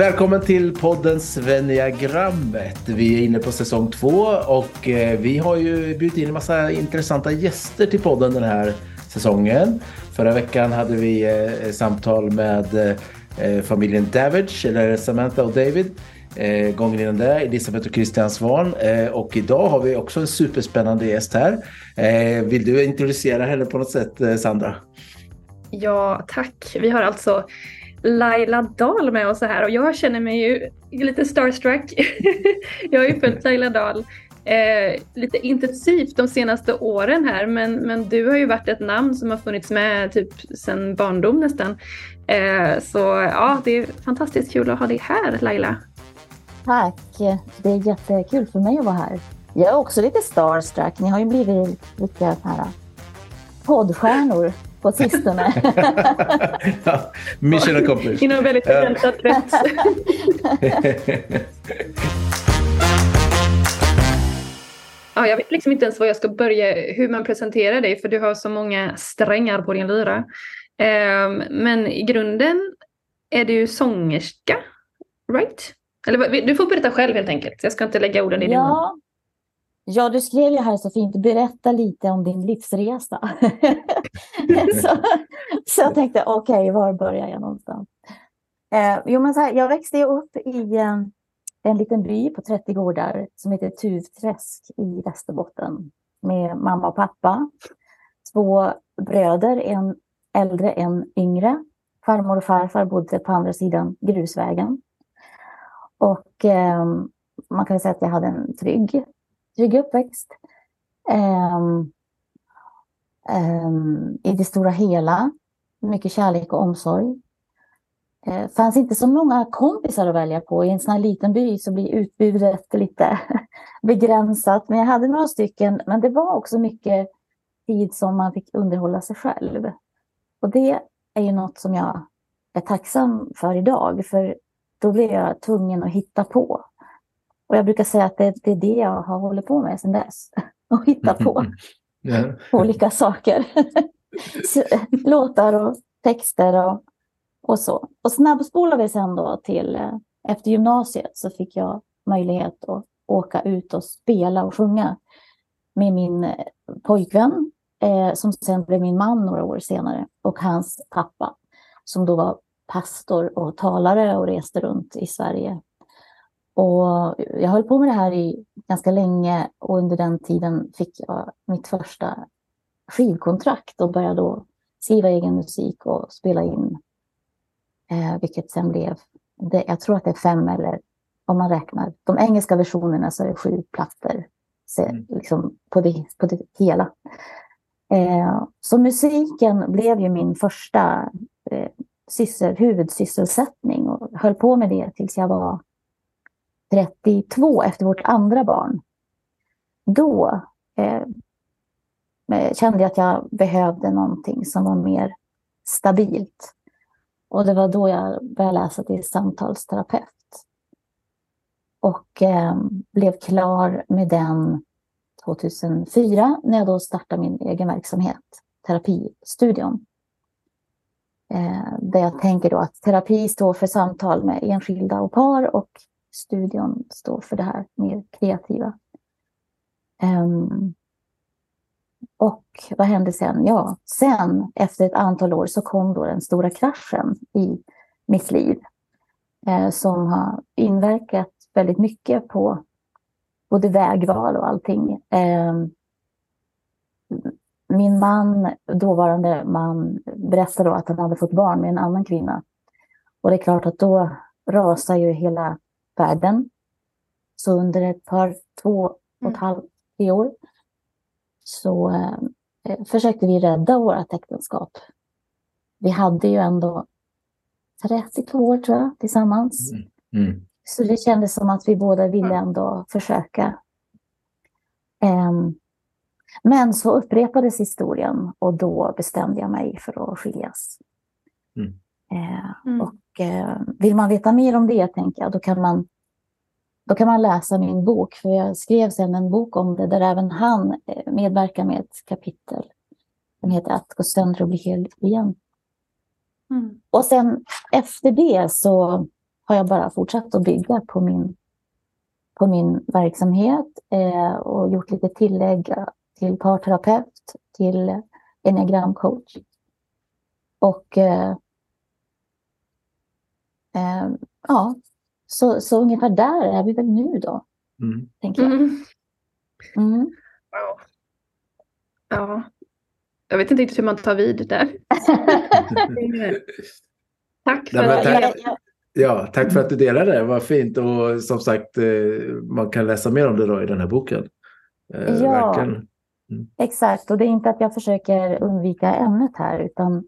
Välkommen till podden Svenniagrammet. Vi är inne på säsong två och eh, vi har ju bjudit in en massa intressanta gäster till podden den här säsongen. Förra veckan hade vi eh, samtal med eh, familjen Davidge, eller Samantha och David. gången innan det, Elisabeth och Christian Svan. och idag har vi också en superspännande gäst här. vill du introducera henne på något sätt, Sandra? Ja, tack. Vi har alltså Laila Dahl med oss här och jag känner mig ju lite starstruck. jag har ju följt Laila Dahl eh, lite intensivt de senaste åren här men, men du har ju varit ett namn som har funnits med typ sedan barndom nästan. Eh, så ja, det är fantastiskt kul att ha dig här Laila. Tack! Det är jättekul för mig att vara här. Jag är också lite starstruck. Ni har ju blivit lite här poddstjärnor på sistone. ja, mission accomplished. Inom väldigt begränsad krets. ja, jag vet liksom inte ens var jag ska börja, hur man presenterar dig, för du har så många strängar på din lyra. Um, men i grunden är du sångerska, right? Eller du får berätta själv helt enkelt. Jag ska inte lägga orden i din mun. Ja, Ja, du skrev ju här så fint, berätta lite om din livsresa. så, så jag tänkte, okej, okay, var börjar jag någonstans? Eh, jo, men så här, jag växte upp i en, en liten by på 30 gårdar som heter Tuvträsk i Västerbotten med mamma och pappa. Två bröder, en äldre, en yngre. Farmor och farfar bodde på andra sidan grusvägen. Och eh, man kan säga att jag hade en trygg trygg uppväxt. Um, um, I det stora hela, mycket kärlek och omsorg. Det uh, fanns inte så många kompisar att välja på. I en sån här liten by så blir utbudet lite begränsat. Men jag hade några stycken, men det var också mycket tid som man fick underhålla sig själv. Och det är ju något som jag är tacksam för idag, för då blev jag tvungen att hitta på. Och jag brukar säga att det, det är det jag har hållit på med sedan dess. Och hitta på yeah. olika saker. Låtar och texter och, och så. Och snabbspolade vi sen då till, eh, efter gymnasiet så fick jag möjlighet att åka ut och spela och sjunga med min eh, pojkvän eh, som sen blev min man några år senare och hans pappa som då var pastor och talare och reste runt i Sverige och jag höll på med det här i ganska länge och under den tiden fick jag mitt första skivkontrakt och började då skriva egen musik och spela in. Eh, vilket sen blev, det, jag tror att det är fem eller om man räknar de engelska versionerna så är det sju plattor så, mm. liksom, på, det, på det hela. Eh, så musiken blev ju min första eh, syssel, huvudsysselsättning och höll på med det tills jag var 32 efter vårt andra barn. Då eh, eh, kände jag att jag behövde någonting som var mer stabilt. Och det var då jag började läsa till samtalsterapeut. Och eh, blev klar med den 2004 när jag då startade min egen verksamhet, Terapistudion. Eh, där jag tänker då att terapi står för samtal med enskilda och par och studion står för det här mer kreativa. Um, och vad hände sen? Ja, sen efter ett antal år så kom då den stora kraschen i mitt liv. Eh, som har inverkat väldigt mycket på både vägval och allting. Eh, min man, dåvarande man, berättade då att han hade fått barn med en annan kvinna. Och det är klart att då rasar ju hela världen. Så under ett par, två och ett mm. halvt, tre år så eh, försökte vi rädda vårt äktenskap. Vi hade ju ändå 32 år tror jag tillsammans. Mm. Mm. Så det kändes som att vi båda ville ändå försöka. Um, men så upprepades historien och då bestämde jag mig för att skiljas. Mm. Uh, och uh, vill man veta mer om det, tänker jag, då kan man då kan man läsa min bok, för jag skrev sen en bok om det där även han eh, medverkar med ett kapitel. Den heter Att gå sönder och bli hel igen. Mm. Och sen efter det så har jag bara fortsatt att bygga på min, på min verksamhet eh, och gjort lite tillägg till parterapeut, till enneagramcoach. Och eh, eh, ja, så, så ungefär där är vi väl nu då, mm. tänker jag. Mm. Mm. Ja. ja. Jag vet inte riktigt hur man tar vid där. tack för Nej, tack, att... Ja, tack för att du delade det. Vad fint. Och som sagt, eh, man kan läsa mer om det då i den här boken. Eh, ja, mm. exakt. Och det är inte att jag försöker undvika ämnet här, utan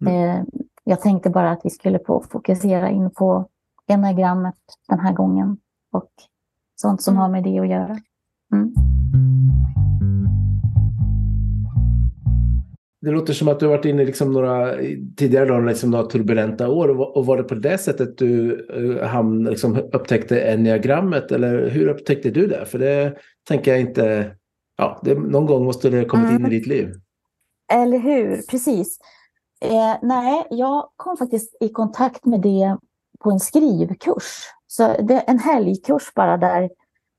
mm. eh, jag tänkte bara att vi skulle få fokusera in på enagrammet den här gången och sånt som mm. har med det att göra. Mm. Det låter som att du har varit inne i liksom några tidigare då, liksom några turbulenta år. Och var det på det sättet du uh, hamn, liksom, upptäckte enneagrammet? Eller hur upptäckte du det? För det tänker jag inte... Ja, det, någon gång måste det ha kommit mm. in i ditt liv. Eller hur, precis. Eh, nej, jag kom faktiskt i kontakt med det på en skrivkurs. Så det, en helgkurs bara där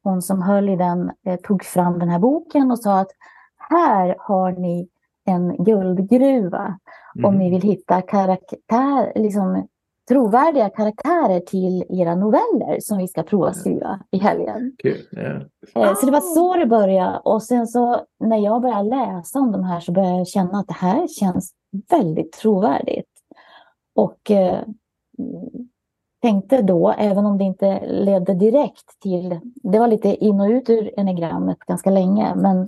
hon som höll i den eh, tog fram den här boken och sa att här har ni en guldgruva mm. om ni vill hitta karaktär, liksom, trovärdiga karaktärer till era noveller som vi ska prova skriva i helgen. Cool. Yeah. Så det var så det började. Och sen så när jag började läsa om de här så började jag känna att det här känns väldigt trovärdigt. Och eh, tänkte då, även om det inte ledde direkt till... Det var lite in och ut ur enegrammet ganska länge, men,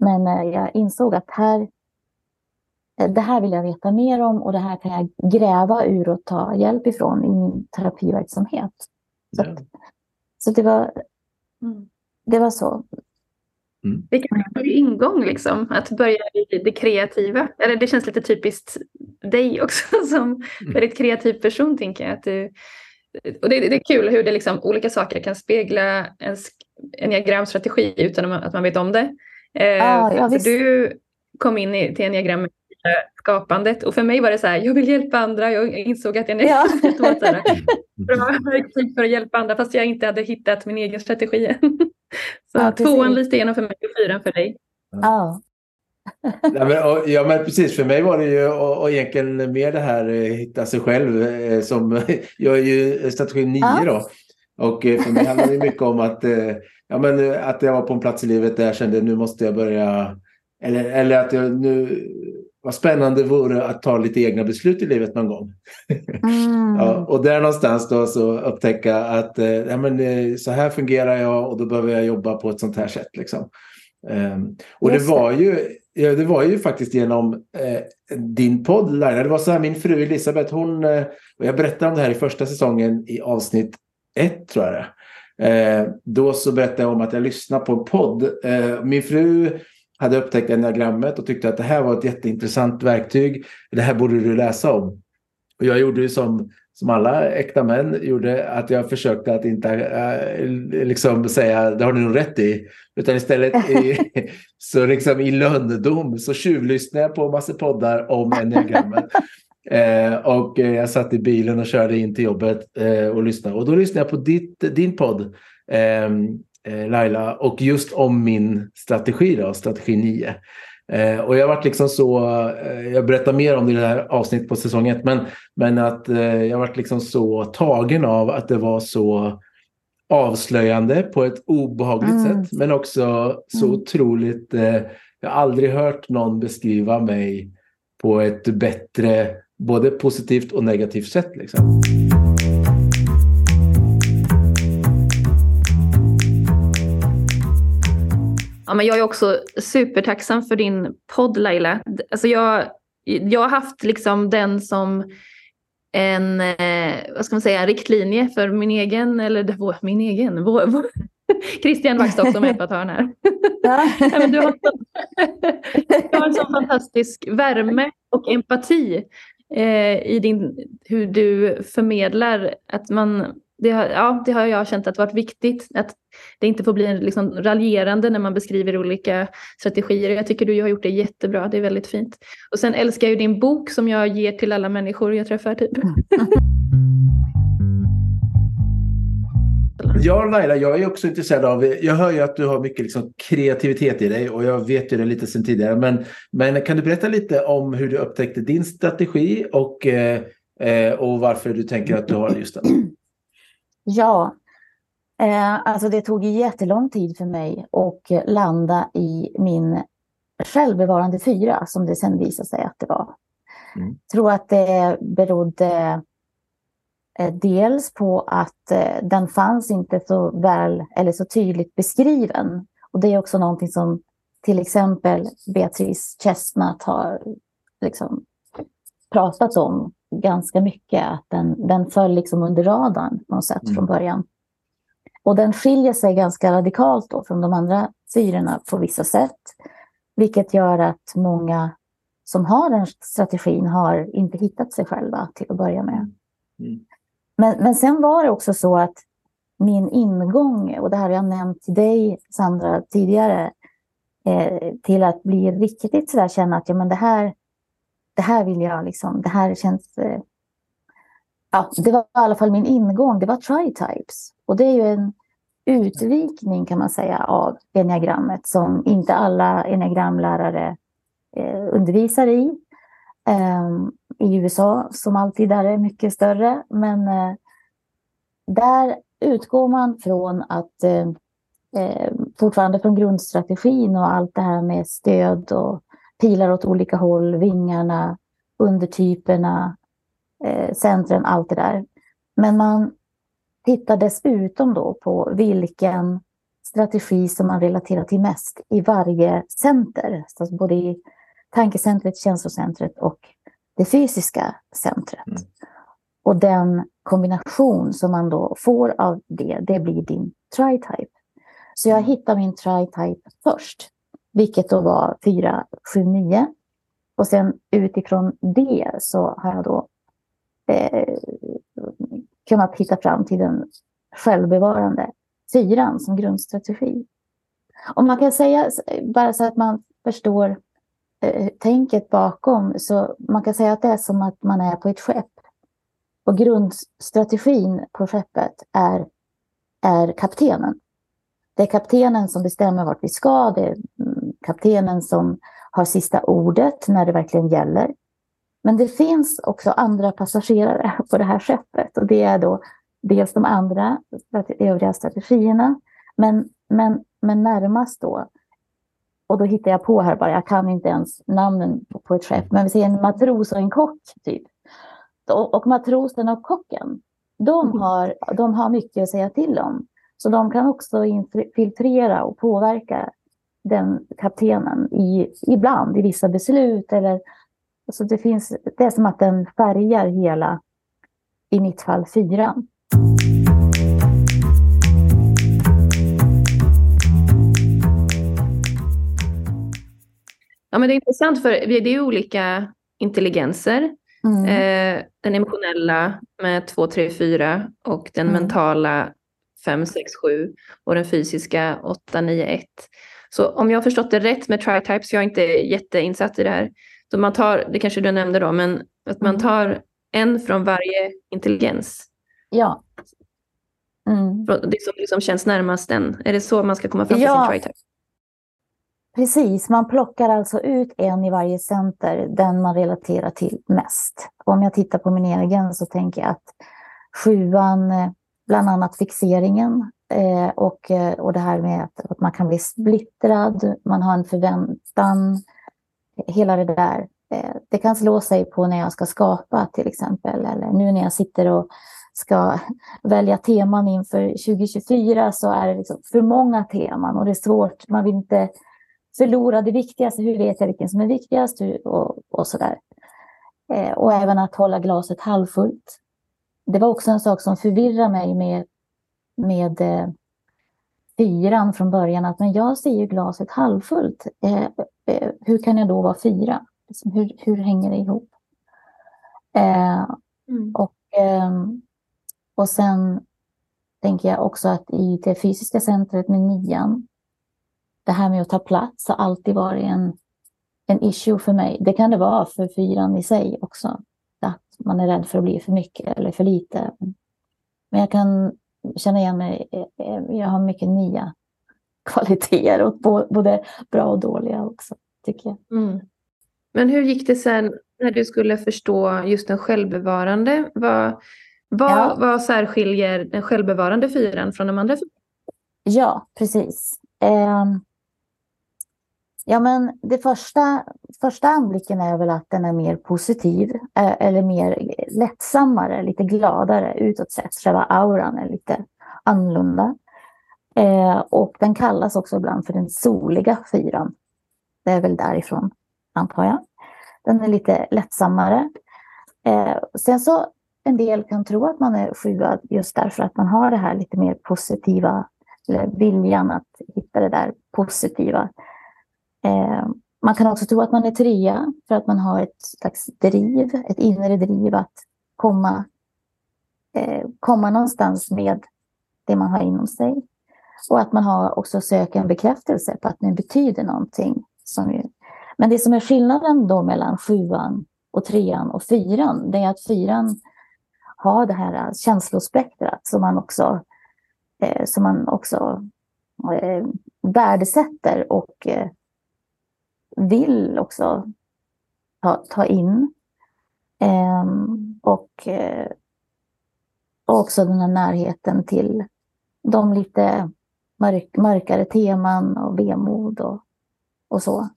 men eh, jag insåg att här, det här vill jag veta mer om och det här kan jag gräva ur och ta hjälp ifrån i min terapiverksamhet. Så, ja. så det, var, mm. det var så. Mm. Vilken ingång liksom, att börja i det kreativa. Eller det känns lite typiskt dig också som mm. väldigt kreativ person tänker jag. Att du, och det, det, är kul hur det liksom, olika saker kan spegla en enneagramstrategi utan att man vet om det. Eh, ah, ja, för du kom in i, till enneagrammet skapandet och för mig var det så här, jag vill hjälpa andra. Jag insåg att jag ja. var så bra verktyg för att hjälpa andra fast jag inte hade hittat min egen strategi. så ja, tvåan lyste igenom för mig och fyran för dig. Ja. ja, men, och, ja men precis, för mig var det ju och, och egentligen mer det här eh, hitta sig själv eh, som jag är ju strategi 9 ja. då. Och eh, för mig handlar det mycket om att, ja, men, att jag var på en plats i livet där jag kände nu måste jag börja eller, eller att jag nu vad spännande vore att ta lite egna beslut i livet någon gång. Mm. ja, och där någonstans då så upptäcka att eh, ja, men, eh, så här fungerar jag och då behöver jag jobba på ett sånt här sätt. Liksom. Um, och det var, ju, ja, det var ju faktiskt genom eh, din podd, Laila. Det var så här, min fru Elisabeth, hon, eh, och jag berättade om det här i första säsongen i avsnitt ett tror jag det eh, Då så berättade jag om att jag lyssnade på en podd. Eh, min fru hade upptäckt enneagrammet och tyckte att det här var ett jätteintressant verktyg. Det här borde du läsa om. Och jag gjorde ju som, som alla äkta män gjorde, att jag försökte att inte äh, liksom säga det har ni nog rätt i. Utan istället i, så liksom i lönndom så tjuvlyssnade jag på massa poddar om enneagrammet. Eh, och eh, jag satt i bilen och körde in till jobbet eh, och lyssnade. Och då lyssnade jag på ditt, din podd. Eh, Laila och just om min strategi då, strategi 9. Eh, och jag varit liksom så, eh, jag berättar mer om det i det här avsnittet på säsong 1, men, men att eh, jag varit liksom så tagen av att det var så avslöjande på ett obehagligt mm. sätt, men också så mm. otroligt, eh, jag har aldrig hört någon beskriva mig på ett bättre, både positivt och negativt sätt. Liksom. Ja, men jag är också supertacksam för din podd Laila. Alltså jag, jag har haft liksom den som en eh, vad ska man säga, riktlinje för min egen, eller vår, min egen, vår, vår, Christian Vaxtock som är epatören här. Ja. men du, har du har en sån fantastisk värme och empati eh, i din, hur du förmedlar att man det har, ja, det har jag känt att varit viktigt. Att det inte får bli en liksom raljerande när man beskriver olika strategier. Jag tycker du har gjort det jättebra. Det är väldigt fint. Och sen älskar jag ju din bok som jag ger till alla människor jag träffar. Typ. Ja, Laila, jag är också intresserad av, jag hör ju att du har mycket liksom kreativitet i dig och jag vet ju det lite sedan tidigare. Men, men kan du berätta lite om hur du upptäckte din strategi och, eh, eh och varför du tänker att du har just den? Ja, eh, alltså det tog jättelång tid för mig att landa i min självbevarande fyra som det sen visade sig att det var. Mm. Jag tror att det berodde Eh, dels på att eh, den fanns inte så väl eller så tydligt beskriven. Och det är också någonting som till exempel Beatrice Chestnut har liksom pratat om ganska mycket. Att den, den föll liksom under radarn på något sätt mm. från början. Och den skiljer sig ganska radikalt då från de andra syrorna på vissa sätt. Vilket gör att många som har den strategin har inte hittat sig själva till att börja med. Mm. Men, men sen var det också så att min ingång, och det här har jag nämnt till dig Sandra tidigare, eh, till att bli riktigt sådär känna att ja, men det, här, det här vill jag liksom, det här känns... Eh, ja, det var i alla fall min ingång, det var tri-types. Och det är ju en utvikning kan man säga av enneagrammet som inte alla enneagramlärare eh, undervisar i. Eh, i USA som alltid där är mycket större. Men eh, där utgår man från att eh, eh, fortfarande från grundstrategin och allt det här med stöd och pilar åt olika håll, vingarna, undertyperna, eh, centren, allt det där. Men man tittar dessutom då på vilken strategi som man relaterar till mest i varje center. Så både i tankecentret, känslocentret och det fysiska centret. Mm. Och den kombination som man då får av det, det blir din tri-type. Så jag mm. hittar min tri-type först, vilket då var 4, 7, 9. Och sen utifrån det så har jag då eh, kunnat hitta fram till den självbevarande fyran som grundstrategi. Och man kan säga, bara så att man förstår eh, tänket bakom. Så man kan säga att det är som att man är på ett skepp. Och grundstrategin på skeppet är, är kaptenen. Det är kaptenen som bestämmer vart vi ska. Det är kaptenen som har sista ordet när det verkligen gäller. Men det finns också andra passagerare på det här skeppet och det är då dels de andra övriga strategierna, men, men, men närmast då och då hittar jag på här bara, jag kan inte ens namnen på ett skepp, men vi ser en matros och en kock typ. Och, matrosen och kocken, de mm. har, de har mycket att säga till om. Så de kan också infiltrera och påverka den kaptenen i, ibland i vissa beslut. Eller, alltså det, finns, det är som att den färgar hela, i mitt fall, fyran. Ja, men det är intressant för det är olika intelligenser. Mm. Eh, den emotionella med 2, 3, 4 och den mm. mentala 5, 6, 7 och den fysiska 8, 9, 1. Så om jag har förstått det rätt med tri-types, jag är inte jätteinsatt i det här, så man tar, det kanske du nämnde då, men att man mm. tar en från varje intelligens. Ja. Mm. Det som liksom känns närmast den. Är det så man ska komma fram till ja. sin tri-type? Precis, man plockar alltså ut en i varje center, den man relaterar till mest. Om jag tittar på min egen så tänker jag att sjuan, eh, bland annat fixeringen eh, och, eh, och det här med att, att man kan bli splittrad, man har en förväntan, hela det där. Eh, det kan slå sig på när jag ska skapa till exempel, eller nu när jag sitter och ska välja teman inför 2024 så är det liksom för många teman och det är svårt, man vill inte förlora det viktigaste. Hur vet jag vilken som är viktigast? Och, och sådär. Eh, och även att hålla glaset halvfullt. Det var också en sak som förvirrade mig med, med eh, fyran från början. Att men jag ser ju glaset halvfullt. Eh, eh, hur kan jag då vara fyra? Liksom, hur, hur hänger det ihop? Eh, mm. och, ehm, och sen tänker jag också att i det fysiska centret med nian det här med att ta plats har alltid varit en, en issue för mig. Det kan det vara för fyran i sig också. Att man är rädd för att bli för mycket eller för lite. Men jag kan känna igen mig. Jag har mycket nya kvaliteter, och både bra och dåliga också, tycker jag. Mm. Men hur gick det sen när du skulle förstå just den självbevarande? Vad, vad, ja. vad särskiljer den självbevarande fyran från de andra? Ja, precis. Eh, ja, men det första, första anblicken är väl att den är mer positiv eh, eller mer lättsammare, lite gladare utåt sett. Själva auran är lite annorlunda. Eh, och den kallas också ibland för den soliga fyran. Det är väl därifrån, antar jag. Den är lite lättsammare. Eh, sen så en del kan tro att man är sjuad just därför att man har det här lite mer positiva, eller viljan att hitta det där positiva. Eh, man kan också tro att man är trea för att man har ett slags driv, ett inre driv att komma, eh, komma någonstans med det man har inom sig. Och att man har också söker en bekräftelse på att det betyder någonting. Som ju... Men det som är skillnaden då mellan sjuan och trean och fyran, det är att fyran har det här känslospektrat som man också, eh, som man också eh, värdesätter och eh, vill också ta, ta in. Ehm, och, eh, och också den här närheten till de lite mörk, mörkare teman och vemod och, och så.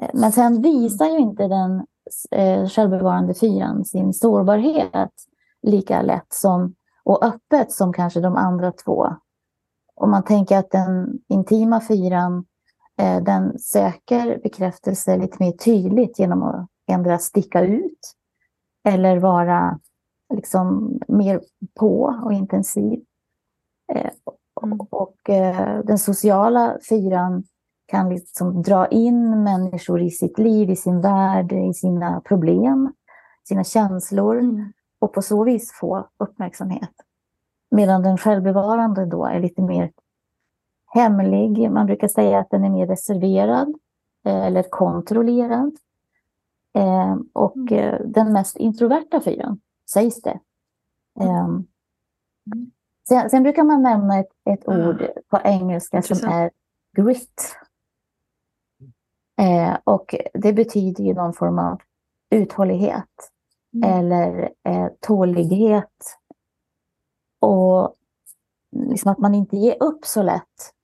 Eh, men sen visar ju inte den eh, självbevarande fyran sin sårbarhet lika lätt som, och öppet som kanske de andra två. Om man tänker att den intima fyran den söker bekräftelse lite mer tydligt genom att ändra sticka ut eller vara liksom mer på och intensiv. Eh, mm. Och eh, den sociala fyran kan liksom dra in människor i sitt liv, i sin värld, i sina problem, sina känslor. Mm och på så vis få uppmärksamhet. Medan den självbevarande då är lite mer hemlig. Man brukar säga att den är mer reserverad eh, eller kontrollerad. Eh, och mm. eh, den mest introverta fyran, sägs det. Mm. Sen, sen, brukar man nämna ett, ett mm. ord på engelska Intressant. som är grit. och det betyder ju någon form av uthållighet. Mm. eller eh, tålighet. Och liksom att man inte ger upp så lätt.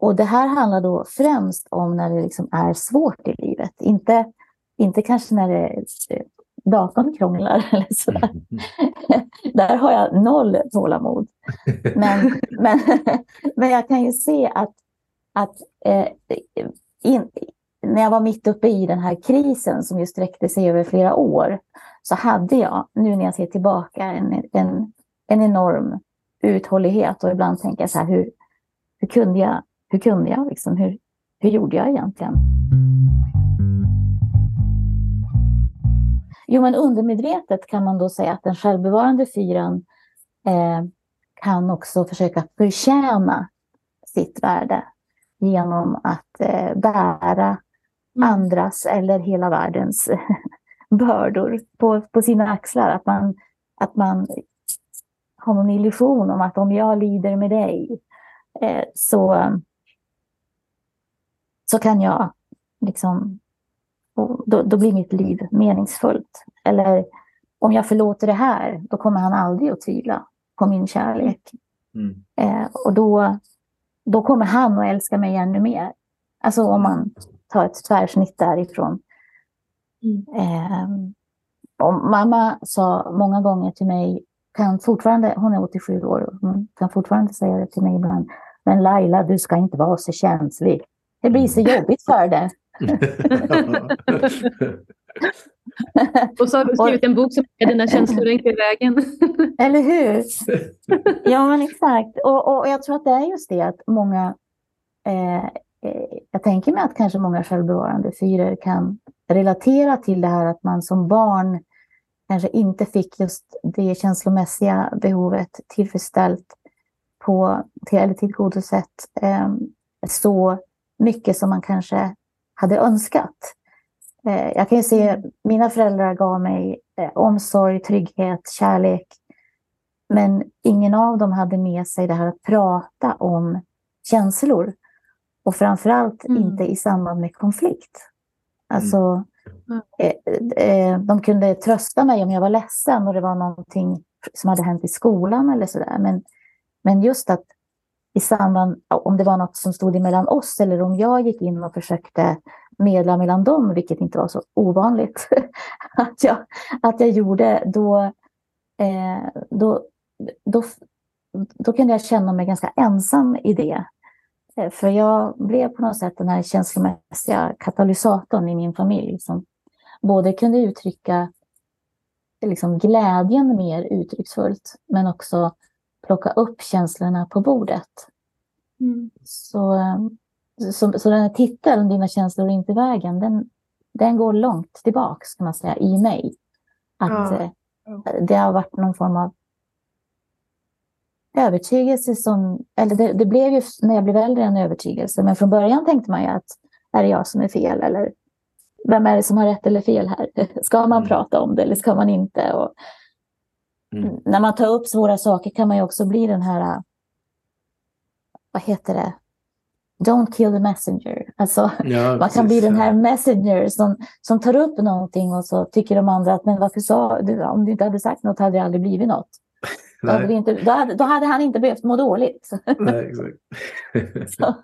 Och det här handlar då främst om när det liksom är svårt i livet. Inte, inte kanske när det, datorn krånglar eller sådär. Mm. Där har jag noll tålamod. Men, men, men jag kan ju se att, att eh, in, när jag var mitt uppe i den här krisen som ju sträckte sig över flera år, så hade jag, nu när jag ser tillbaka, en, en, en enorm uthållighet. Och ibland tänker jag så här, hur, hur kunde jag? Hur kunde jag? Liksom, hur, hur gjorde jag egentligen? Jo, men undermedvetet kan man då säga att den självbevarande fyran eh, kan också försöka förtjäna sitt värde genom att eh, bära mm. andras eller hela världens bördor på, på sina axlar. Att man, att man har någon illusion om att om jag lider med dig eh, så, så kan jag liksom, då, då blir mitt liv meningsfullt. Eller om jag förlåter det här, då kommer han aldrig att tvivla på min kärlek. Mm. Eh, och då, då kommer han att älska mig ännu mer. Alltså om man tar ett tvärsnitt därifrån. Mm. Eh, och mamma sa många gånger till mig, kan fortfarande, hon är 87 år, hon kan fortfarande säga det till mig ibland, men Laila, du ska inte vara så känslig. Det blir så jobbigt för dig. och så har du skrivit en bok som är Dina känslor är i vägen. Eller hur? Ja, men exakt. Och, och jag tror att det är just det att många eh, Eh, jag tänker mig att kanske många självbevarande fyror kan relatera till det här att man som barn kanske inte fick just det känslomässiga behovet tillfredsställt på, till, eller tillgodosett eh, så mycket som man kanske hade önskat. Eh, jag kan ju se, mina föräldrar gav mig eh, omsorg, trygghet, kärlek men ingen av dem hade med sig det här att prata om känslor. Och framförallt mm. inte i samband med konflikt. Alltså, mm. eh, de kunde trösta mig om jag var ledsen och det var någonting som hade hänt i skolan eller sådär. Men, men just att i samband, om det var något som stod emellan oss eller om jag gick in och försökte medla mellan dem, vilket inte var så ovanligt att, jag, att jag gjorde, då, eh, då, då, då kunde jag känna mig ganska ensam i det. Eh, för jag blev på något sätt den här känslomässiga katalysatorn i min familj som både kunde uttrycka liksom glädjen mer uttrycksfullt men också plocka upp känslorna på bordet. Mm. Så, så, så den här titeln, Dina känslor är inte vägen, den, den går långt tillbaks kan man säga i mig. Att ja. Eh, det har varit någon form av övertygelse som, eller det, det, blev ju när jag blev äldre en övertygelse, men från början tänkte man ju att är det jag som är fel eller vem är det som har rätt eller fel här? Ska man mm. prata om det eller ska man inte? Och mm. När man tar upp svåra saker kan man ju också bli den här, vad heter det? Don't kill the messenger. Alltså, ja, man kan bli den här messenger som, som tar upp någonting och så tycker de andra att men varför sa du, om du inte hade sagt något hade det aldrig blivit något. Då hade, inte, då, hade, då hade, han inte behövt må dåligt. Nej, exakt.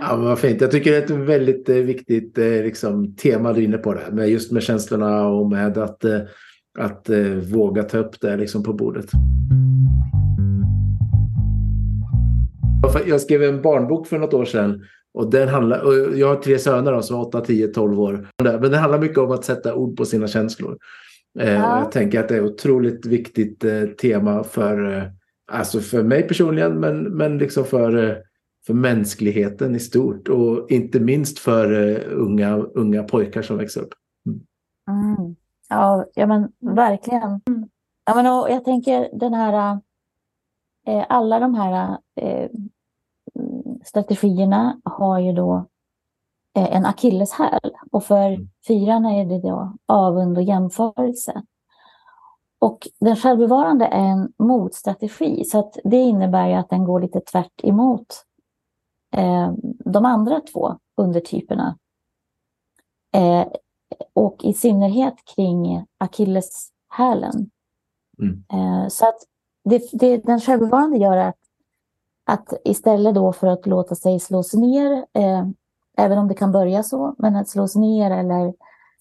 ja, vad fint. Jag tycker det är ett väldigt eh, viktigt eh, liksom, tema du är inne på det med just med känslorna och med att, eh, att våga ta upp det liksom, på bordet. Jag skrev en barnbok för något år sedan och den handlar, och jag har tre söner som är 8, 10, 12 år. Men det handlar mycket om att sätta ord på sina känslor. Eh, ja. Jag tänker att det är ett otroligt viktigt eh, tema för, eh, alltså för mig personligen men, men liksom för, för mänskligheten i stort och inte minst för unga, unga pojkar som växer upp. Mm. Mm. Ja, ja, men verkligen. Ja, men, och jag tänker den här, alla de här strategierna har ju då Eh, en akilleshäl. Och för mm. fyrarna är det då avund och jämförelse. Och den självbevarande är en motstrategi, så att det innebär ju att den går lite tvärt emot eh, de andra två undertyperna. Eh, och i synnerhet kring akilleshälen. Mm. Eh, så att det, det, den självbevarande gör att, att istället då för att låta sig slås ner eh, Även om det kan börja så, men att slås ner eller,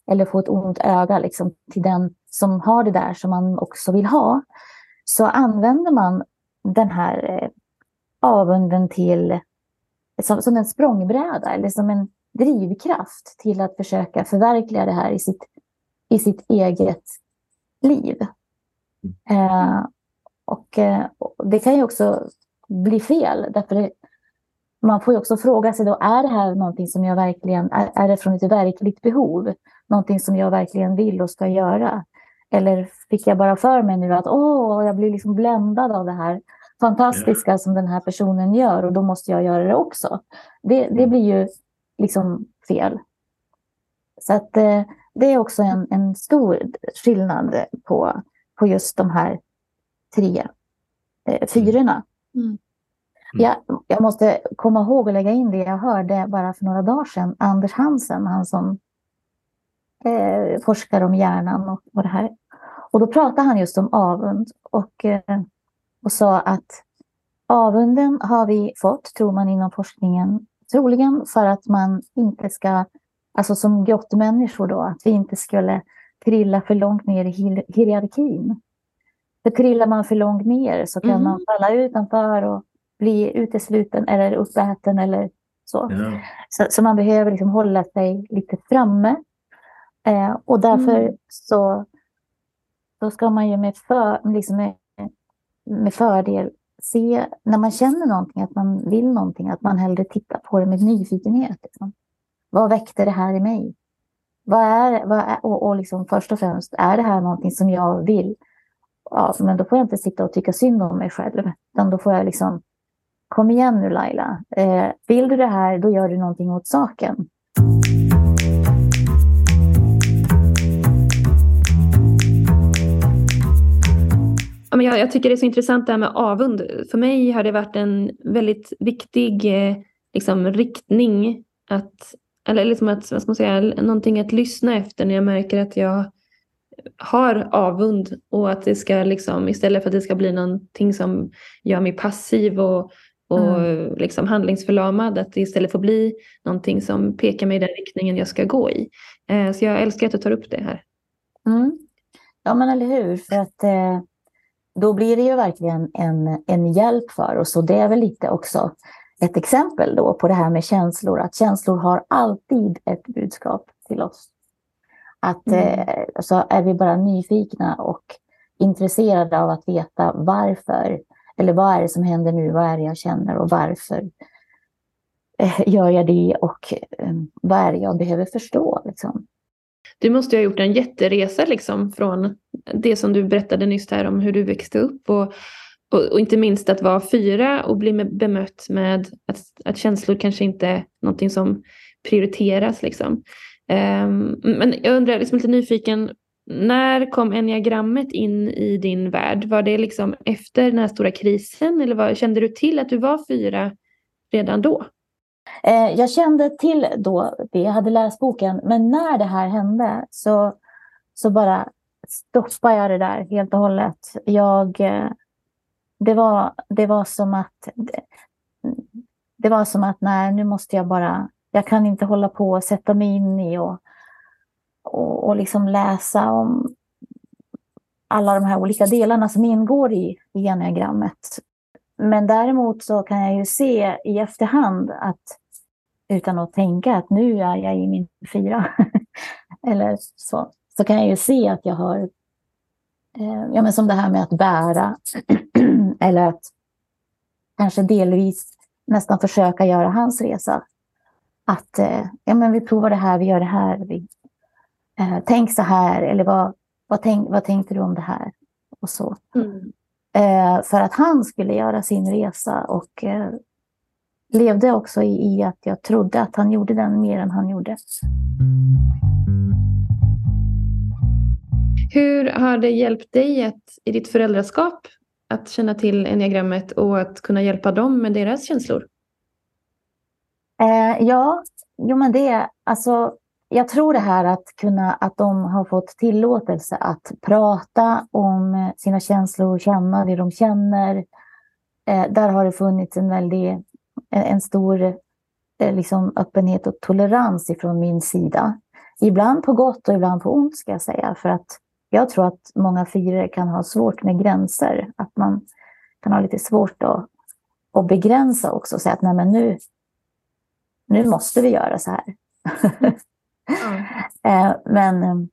eller få ett ont öga liksom, till den som har det där som man också vill ha, så använder man den här eh, avunden till som, som en språngbräda eller som en drivkraft till att försöka förverkliga det här i sitt, i sitt eget liv. Eh, och, eh, det kan ju också bli fel, därför det, man får ju också fråga sig då, är det här någonting som jag verkligen, är, är det från ett verkligt behov? Någonting som jag verkligen vill och ska göra? Eller fick jag bara för mig nu att åh, jag blir liksom bländad av det här fantastiska som den här personen gör och då måste jag göra det också. Det, det mm. blir ju liksom fel. Så att eh, det är också en, en stor skillnad på, på just de här tre eh, fyrorna. Mm. Mm. Jag, jag måste komma ihåg och lägga in det jag hörde bara för några dagar sedan. Anders Hansen, han som eh, forskar om hjärnan och, och det här. Och då pratade han just om avund och, eh, och sa att avunden har vi fått, tror man inom forskningen, troligen för att man inte ska, alltså som grottmänniskor då, att vi inte skulle trilla för långt ner i hierarkin. För trillar man för långt ner så kan mm. man falla utanför och bli utesluten eller uppäten eller så. Ja. så. Så, man behöver liksom hålla sig lite framme. Eh, och därför mm. så då ska man ju med, för, liksom med, med fördel se, när man känner någonting, att man vill någonting, att man hellre tittar på det med nyfikenhet. Liksom. Vad väckte det här i mig? Vad är, vad är, och, och liksom först och främst, är det här någonting som jag vill? Ja, men då får jag inte sitta och tycka synd om mig själv, utan då får jag liksom Kom igen nu Laila. Eh, vill du det här, då gör du någonting åt saken. Ja, men jag, jag, tycker det är så intressant det här med avund. För mig har det varit en väldigt viktig eh, liksom, riktning att, eller liksom att, vad ska man säga, någonting att lyssna efter när jag märker att jag har avund och att det ska liksom, istället för att det ska bli någonting som gör mig passiv och, och mm. liksom handlingsförlamad, att det istället får bli någonting som pekar mig i den riktningen jag ska gå i. Eh, så jag älskar att du tar upp det här. Mm. Ja men eller hur, för att eh, då blir det ju verkligen en, en hjälp för oss och det är väl lite också ett exempel då på det här med känslor, att känslor har alltid ett budskap till oss. Att mm. eh, alltså är vi bara nyfikna och intresserade av att veta varför, eller vad är det som händer nu, vad är det jag känner och varför eh, gör jag det och eh, vad är det jag behöver förstå? Liksom. Du måste ha gjort en jätteresa liksom från det som du berättade nyss här om hur du växte upp och, och, och inte minst att vara fyra och bli bemött med att, att känslor kanske inte är någonting som prioriteras. Liksom. Um, men jag undrar, liksom lite nyfiken, när kom enneagrammet in i din värld? Var det liksom efter den här stora krisen eller var, kände du till att du var fyra redan då? Eh, jag kände till då det, jag hade läst boken, men när det här hände så, så bara stoppade jag det där helt och hållet. Jag, eh, det, var, det var som att det var som att nej, nu måste jag bara, jag kan inte hålla på och sätta mig in i och, och, och liksom läsa om alla de här olika delarna som ingår i, i enneagrammet. Men däremot så kan jag ju se i efterhand att utan att tänka att nu är jag i min fyra. Eller så, så kan jag ju se att jag har, eh, ja men som det här med att bära. eller att kanske delvis nästan försöka göra hans resa. Att eh, ja, men vi provar det här, vi gör det här. Vi, eh, tänk så här, eller vad, vad, tänk, vad tänkte du om det här? Och så. Mm. Eh, för att han skulle göra sin resa och eh, levde också i, i, att jag trodde att han gjorde den mer än han gjorde. Hur har det hjälpt dig att, i ditt föräldraskap att känna till enneagrammet och att kunna hjälpa dem med deras känslor? Eh, ja, jo men det, alltså jag tror det här att kunna, att de har fått tillåtelse att prata om eh, sina känslor, och känna det de känner. Eh, där har det funnits en väldigt, en stor eh, liksom, öppenhet och tolerans ifrån min sida. Ibland på gott och ibland på ont ska jag säga. För att jag tror att många firare kan ha svårt med gränser. Att man kan ha lite svårt att, att begränsa också. Säga att nej men nu, nu måste vi göra så här. mm. men,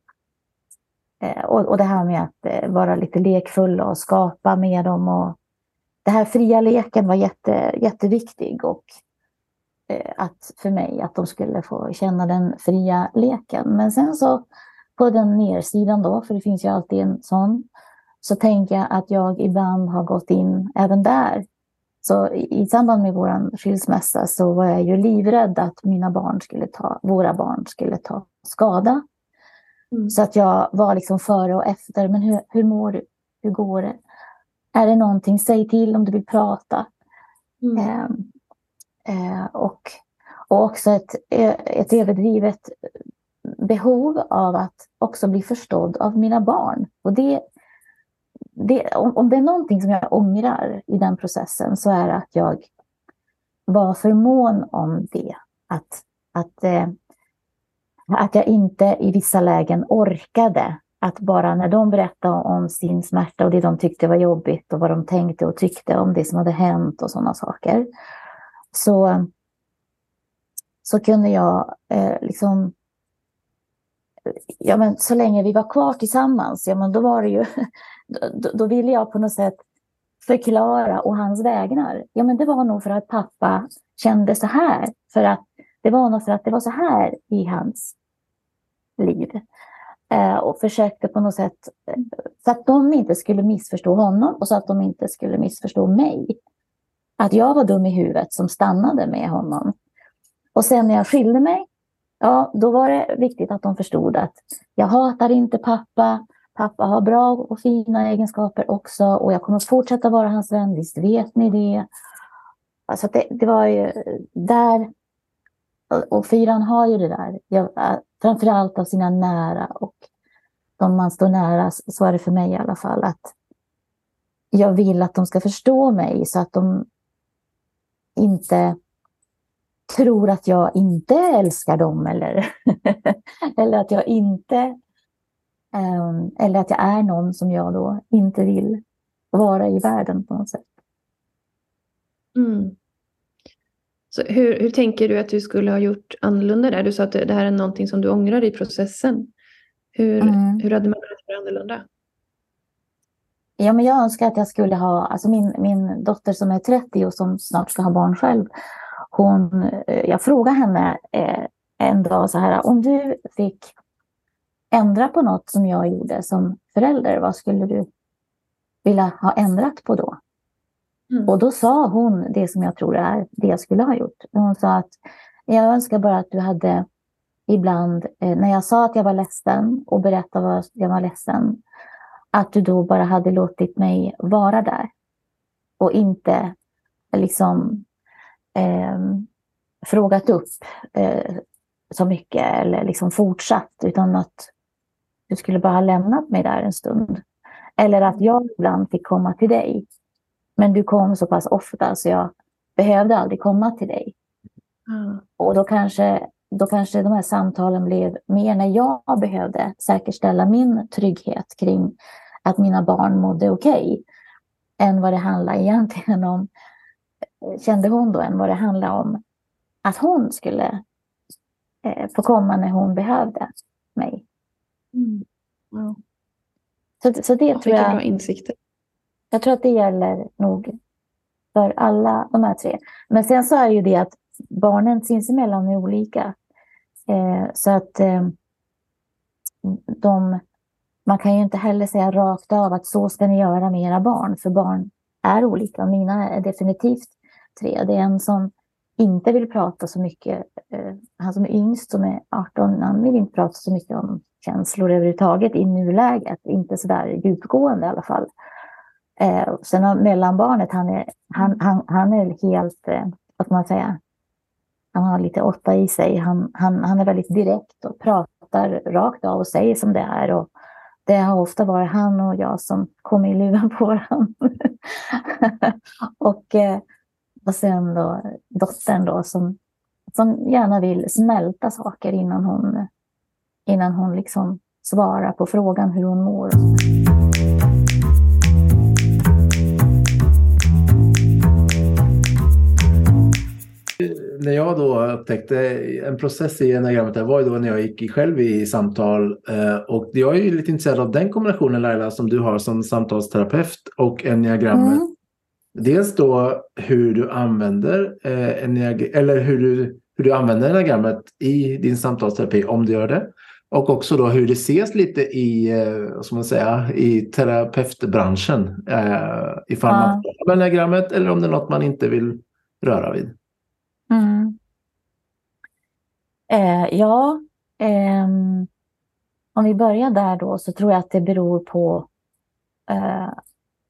eh, och, och det här med att eh, vara lite lekfull och skapa med dem. Och, det här fria leken var jätte, jätteviktig och att för mig att de skulle få känna den fria leken. Men sen så på den nersidan då, för det finns ju alltid en sån, så tänker jag att jag ibland har gått in även där. Så i, samband med vår skilsmässa så var jag ju livrädd att mina barn skulle ta, våra barn skulle ta skada. Mm. Så att jag var liksom före och efter. Men hur, hur mår du? Hur går det? Är det någonting, säg till om du vill prata. Mm. Eh, eh, och, och också ett, ett överdrivet behov av att också bli förstådd av mina barn. Och det, det, om, om det är någonting som jag ångrar i den processen så är det att jag var för mån om det. Att, att, eh, att jag inte i vissa lägen orkade att bara när de berättade om sin smärta och det de tyckte var jobbigt och vad de tänkte och tyckte om det som hade hänt och sådana saker. Så, så kunde jag eh, liksom Ja, men så länge vi var kvar tillsammans, ja, men då var det ju... Då, då ville jag på något sätt förklara och hans vägnar. Ja, men det var nog för att pappa kände så här. För att det var nog för att det var så här i hans liv. Eh, och försökte på något sätt, eh, så att de inte skulle missförstå honom och så att de inte skulle missförstå mig. Att jag var dum i huvudet som stannade med honom. Och sen när jag skilde mig, ja, då var det viktigt att de förstod att jag hatar inte pappa, pappa har bra och fina egenskaper också och jag kommer fortsätta vara hans vän, visst vet ni det. Alltså det, det var ju där, och fyran har ju det där, jag, framförallt av sina nära och de man står nära, så är det för mig i alla fall, att jag vill att de ska förstå mig så att de inte tror att jag inte älskar dem eller, eller att jag inte eller att jag är någon som jag då inte vill vara i världen på något sätt. Mm. Så hur, hur tänker du att du skulle ha gjort annorlunda där? Du sa att det här är någonting som du ångrar i processen. Hur, mm. hur hade man kunnat göra annorlunda? Ja, men jag önskar att jag skulle ha, alltså min, min dotter som är 30 och som snart ska ha barn själv, hon, eh, jag frågade henne eh, en dag så här, om du fick ändra på något som jag gjorde som förälder, vad skulle du vilja ha ändrat på då? Mm. Och då sa hon det som jag tror är det jag skulle ha gjort. Hon sa att jag önskar bara att du hade ibland, eh, när jag sa att jag var ledsen och berättade vad jag var ledsen, att du då bara hade låtit mig vara där. Och inte liksom eh, frågat upp eh, så mycket eller liksom fortsatt, utan att du skulle bara ha lämnat mig där en stund. Eller att jag ibland fick komma till dig. Men du kom så pass ofta så jag behövde aldrig komma till dig. Mm. Och då kanske, då kanske de här samtalen blev mer när jag behövde säkerställa min trygghet kring att mina barn mådde okej. Okay, än vad det handlade egentligen om, kände hon då, än vad det handlade om att hon skulle eh, få komma när hon behövde mig. Mm. Ja. Så, så det ja, tror jag... bra insikter. Jag tror att det gäller nog för alla de här tre. Men sen så är det ju det att barnen sinsemellan är olika. Eh, så att eh, de, man kan ju inte heller säga rakt av att så ska ni göra med era barn, för barn är olika. Mina är definitivt tre. Det är en som inte vill prata så mycket, eh, han som är yngst som är 18, han vill inte prata så mycket om känslor överhuvudtaget i nuläget, inte så där djupgående i alla fall. Eh, sen har mellanbarnet, han är, han, han, han är helt, eh, vad ska man säga, han har lite åtta i sig. Han, han, han är väldigt direkt och pratar rakt av och säger som det är. Och det har ofta varit han och jag som kommer i luven på varandra. och, eh, och sen då dottern då som, som gärna vill smälta saker innan hon innan hon liksom svarar på frågan hur hon mår. När jag då upptäckte en process i enagrammet, det var ju då när jag gick själv i samtal. Eh, och jag är ju lite intresserad av den kombinationen Laila som du har som samtalsterapeut och enneagrammet. Mm. Dels då hur du använder eh, eller hur du, hur du använder enneagrammet i din samtalsterapi om du gör det. Och också då hur det ses lite i, eh, vad ska man säga, i terapeutbranschen. Eh, ifall ja. man får enneagrammet eller om det är något man inte vill röra vid. Mm. Eh, ja, eh, om vi börjar där då så tror jag att det beror på eh,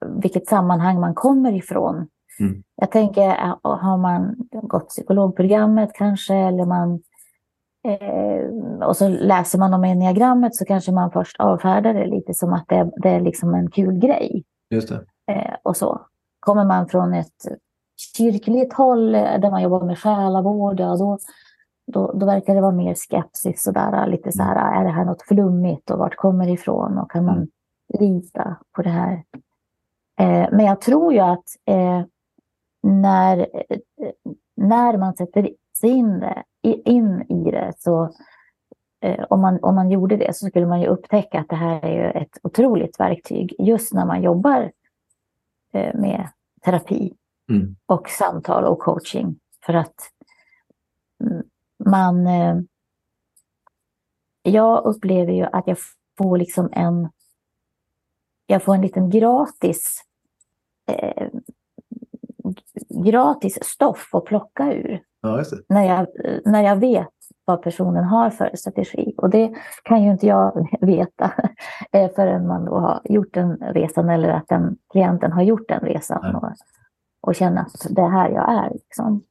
vilket sammanhang man kommer ifrån. Mm. Jag tänker, eh, har man gått psykologprogrammet kanske eller man Eh, och så läser man om enneagrammet så kanske man först avfärdar det lite som att det, det är liksom en kul grej. Just det. Eh, och så. Kommer man från ett kyrkligt håll eh, där man jobbar med själavård, ja, då, då, då verkar det vara mer skepsis. Sådär, lite så här, är det här något flummigt och vart kommer det ifrån och kan man mm. lita på det här? Eh, men jag tror ju att eh, när, eh, när man sätter sig in det in i det så eh, om, man, om man gjorde det så skulle man ju upptäcka att det här är ett otroligt verktyg just när man jobbar eh, med terapi mm. och samtal och coaching. För att mm, man... Eh, jag upplever ju att jag får liksom en... Jag får en liten gratis gratis stoff att plocka ur. Ja, när, jag, när jag vet vad personen har för strategi. Och det kan ju inte jag veta eh, förrän man då har gjort den resan eller att den klienten har gjort den resan och, och känner att det är här jag är. Liksom.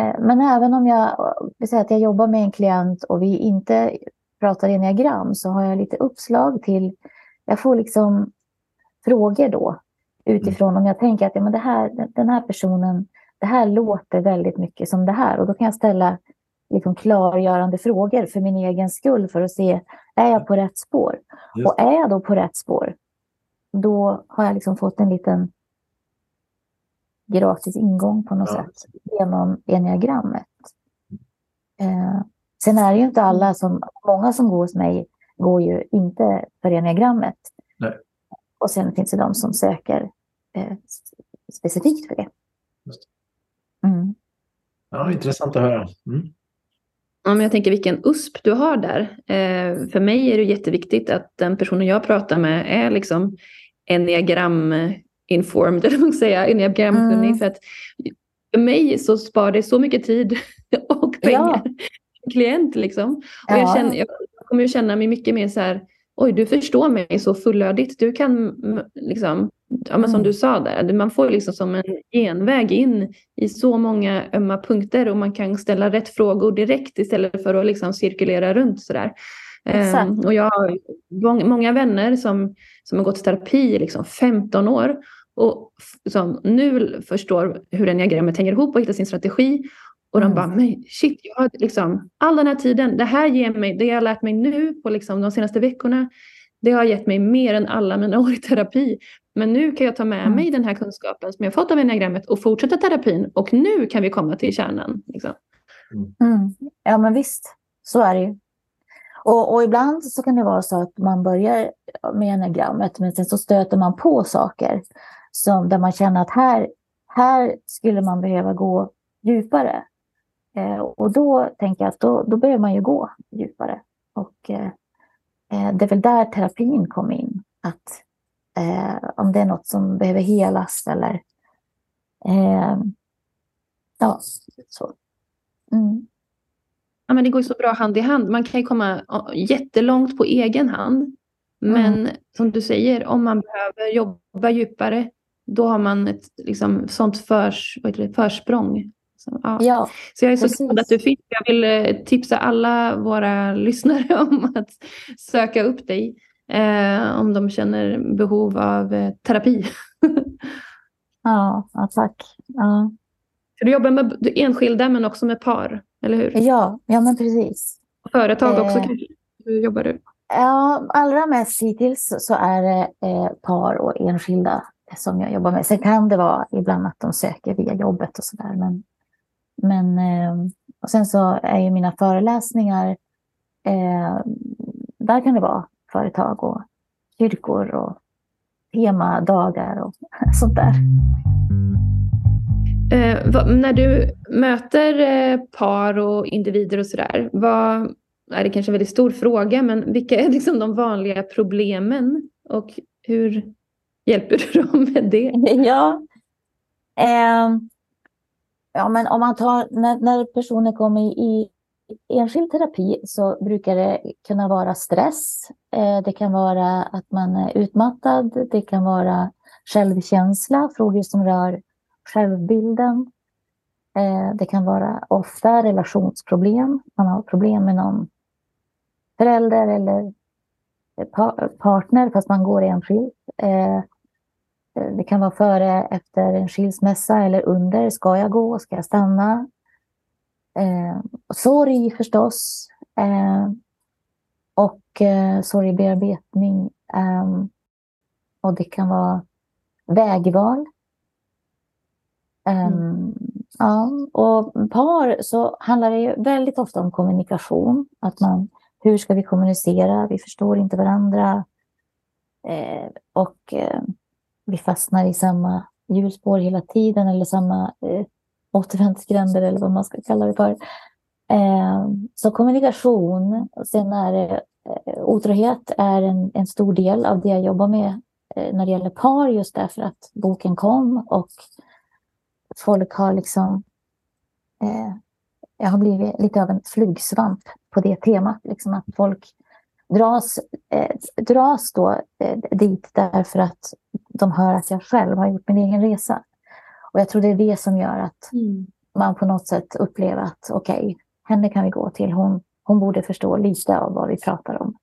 Eh, men även om jag, säga att jag jobbar med en klient och vi inte pratar enneagram så har jag lite uppslag till, jag får liksom frågor då utifrån om jag tänker att ja, men det här, den här personen, det här låter väldigt mycket som det här och då kan jag ställa liksom klargörande frågor för min egen skull för att se, är jag på rätt spår? Just. Och är jag då på rätt spår, då har jag liksom fått en liten gratis ingång på något ja. sätt genom enneagrammet. Eh, sen är det ju inte alla som, många som går hos mig går ju inte för enneagrammet. Nej. Och sen finns det de som söker eh, specifikt för det. Mm. Ja, intressant att höra. Mm. Ja, men jag tänker vilken USP du har där. Eh, för mig är det jätteviktigt att den personen jag pratar med är liksom enneagram informed, eller vad man säga, enneagramkunnig. Mm. För att för mig så sparar det så mycket tid och pengar. Ja. Klient liksom. Och ja. jag, känner, jag kommer att känna mig mycket mer så här, oj du förstår mig så fullödigt. Du kan liksom, ja, men som mm. du sa där, man får liksom som en genväg in i så många ömma punkter och man kan ställa rätt frågor direkt istället för att liksom cirkulera runt sådär. Um, och jag har många vänner som, som har gått i terapi i liksom 15 år och som nu förstår hur enneagrammet hänger ihop och hittar sin strategi. Och de mm. bara, men shit, jag har liksom, all den här tiden, det här ger mig, det jag har lärt mig nu på liksom de senaste veckorna, det har gett mig mer än alla mina år i terapi. Men nu kan jag ta med mm. mig den här kunskapen som jag fått av enneagrammet och fortsätta terapin. Och nu kan vi komma till kärnan. Liksom. Mm. mm. Ja, men visst, så är det ju. Och, och, ibland så kan det vara så att man börjar med enneagrammet, men sen så stöter man på saker som, där man känner att här, här skulle man behöva gå djupare. Eh, och då tänker jag att då, då behöver man ju gå djupare. Och eh, eh, det är väl där terapin kom in. Att eh, om det är något som behöver helas eller eh, ja, så. Mm. Ja, men det går ju så bra hand i hand. Man kan ju komma jättelångt på egen hand. Men mm. som du säger, om man behöver jobba djupare då har man ett liksom, sånt förs, vad det, försprång. Så, ja. ja. så jag är så precis. glad att du finns. Jag vill eh, tipsa alla våra lyssnare om att söka upp dig eh, om de känner behov av eh, terapi. ja, ja, tack. Ja. du jobbar med enskilda men också med par, eller hur? Ja, ja men precis. Företag också eh, kanske? Hur jobbar du? Ja, allra mest hittills så är det eh, par och enskilda som jag jobbar med. Sen kan det vara ibland att de söker via jobbet och sådär. Men, men eh, och sen så är ju mina föreläsningar, eh, där kan det vara företag och kyrkor och temadagar och sånt där. Eh, vad, när du möter eh, par och individer och sådär, vad är det kanske en väldigt stor fråga, men vilka är liksom de vanliga problemen och hur Hjälper du dem med det? Ja. Eh, ja, men om man tar när, när personer kommer i enskild terapi så brukar det kunna vara stress. Eh, det kan vara att man är utmattad. Det kan vara självkänsla, frågor som rör självbilden. Eh, det kan vara ofta relationsproblem. Man har problem med någon förälder eller partner fast man går enskilt. Eh, Eh, Eh, det kan vara före, efter en skilsmässa eller under. Ska jag gå? Ska jag stanna? Eh, sorg förstås. Eh, och eh, sorgbearbetning. Eh, och det kan vara vägval. Eh, mm. Ja, och par så handlar det ju väldigt ofta om kommunikation. Att man, hur ska vi kommunicera? Vi förstår inte varandra. Eh, och vi fastnar i samma hjulspår hela tiden eller samma eh, återvändsgränder eller vad man ska kalla det för. Eh, så kommunikation, och sen är det eh, otrohet är en, en stor del av det jag jobbar med eh, när det gäller par just därför att boken kom och folk har liksom eh, jag har blivit lite av en flugsvamp på det temat. Liksom att folk dras, eh, dras då eh, dit därför att de hör att jag själv har gjort min egen resa. Och jag tror det är det som gör att mm. man på något sätt upplever att okej, okay, henne kan vi gå till. Hon, hon borde förstå lite av vad vi pratar om.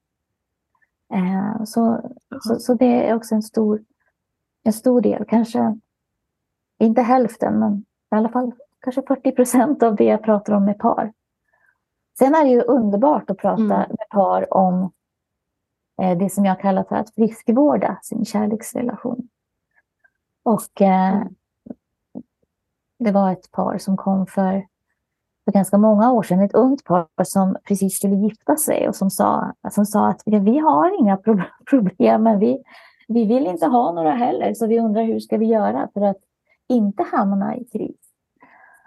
Eh, så, så, så, det är också en stor, en stor del, kanske inte hälften, men i alla fall kanske 40 procent av det jag pratar om med par. Sen är det ju underbart att prata mm. med par om det som jag kallar för att friskvårda sin kärleksrelation. Och eh, mm. det var ett par som kom för, för ganska många år sedan, ett ungt par som precis skulle gifta sig och som sa, som sa att ja, vi har inga pro problem, men vi, vi vill inte ha några heller, så vi undrar hur ska vi göra för att inte hamna i kris.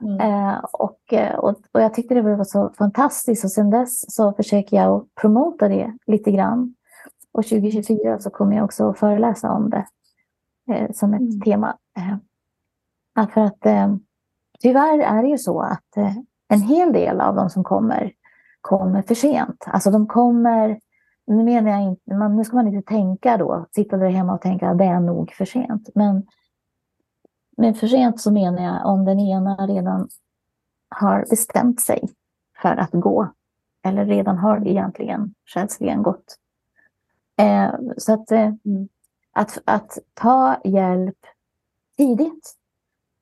Mm. Eh, och, eh, och, och jag tyckte det var så fantastiskt och sen dess så försöker jag att promota det lite grann. Och 2024 så kommer jag också att föreläsa om det eh, som ett mm. tema. Eh, för att eh, tyvärr är det ju så att eh, en hel del av de som kommer kommer för sent. Alltså de kommer, nu menar jag inte, man, nu ska man inte tänka då, sitta där hemma och tänka att det är nog för sent. Men med för sent så menar jag om den ena redan har bestämt sig för att gå. Eller redan har egentligen själsligen gått. Eh, så att, eh, att, att ta hjälp tidigt.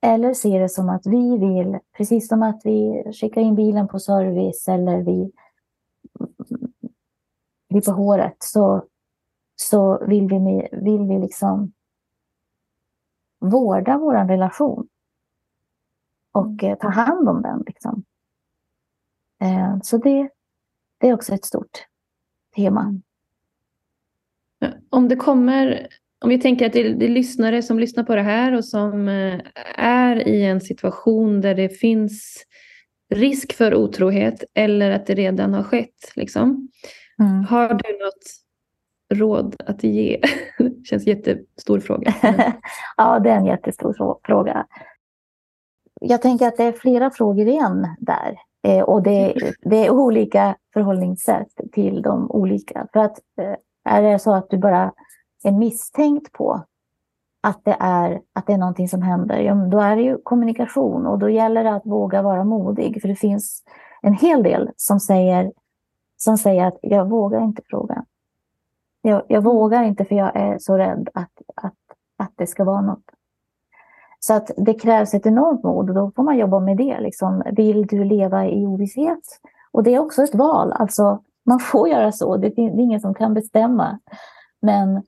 Eller se det som att vi vill, precis som att vi skickar in bilen på service eller vi vi på håret så, så vill vi, vill vi liksom vårda vår relation. Och eh, ta hand om den. Liksom. Eh, så det, det är också ett stort tema. Om det kommer, om vi tänker att det är, det är lyssnare som lyssnar på det här och som eh, är i en situation där det finns risk för otrohet eller att det redan har skett. Liksom. Mm. Har du något råd att ge? Det känns jättestor fråga. ja, det är en jättestor fråga. Jag tänker att det är flera frågor igen där. Eh, och det, det, är olika förhållningssätt till de olika. För att eh, är det så att du bara är misstänkt på att det är, att det är någonting som händer, ja, då är det ju kommunikation och då gäller det att våga vara modig. För det finns en hel del som säger, som säger att jag vågar inte fråga. Jag, jag vågar inte för jag är så rädd att, att, att det ska vara något. Så att det krävs ett enormt mod och då får man jobba med det. Liksom. Vill du leva i ovisshet? Och det är också ett val. Alltså, man får göra så. Det är ingen som kan bestämma. Men,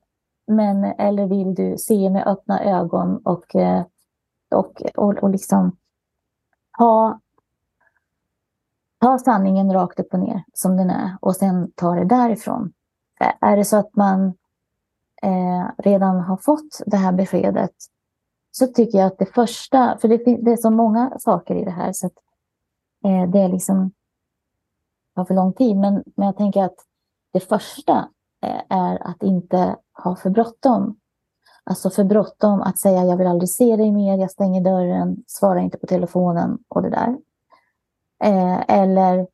men eller vill du se med öppna ögon och, eh, och, och, och liksom ha, ta sanningen rakt upp och ner som den är och sen ta det därifrån. Är det så att man eh, redan har fått det här beskedet så tycker jag att det första, för det, det är så många saker i det här så att eh, det är liksom tar för lång tid. Men, men jag tänker att det första eh, är att inte ha för bråttom. Alltså för bråttom att säga jag vill aldrig se dig mer, jag stänger dörren, svarar inte på telefonen och det där. Eh, eller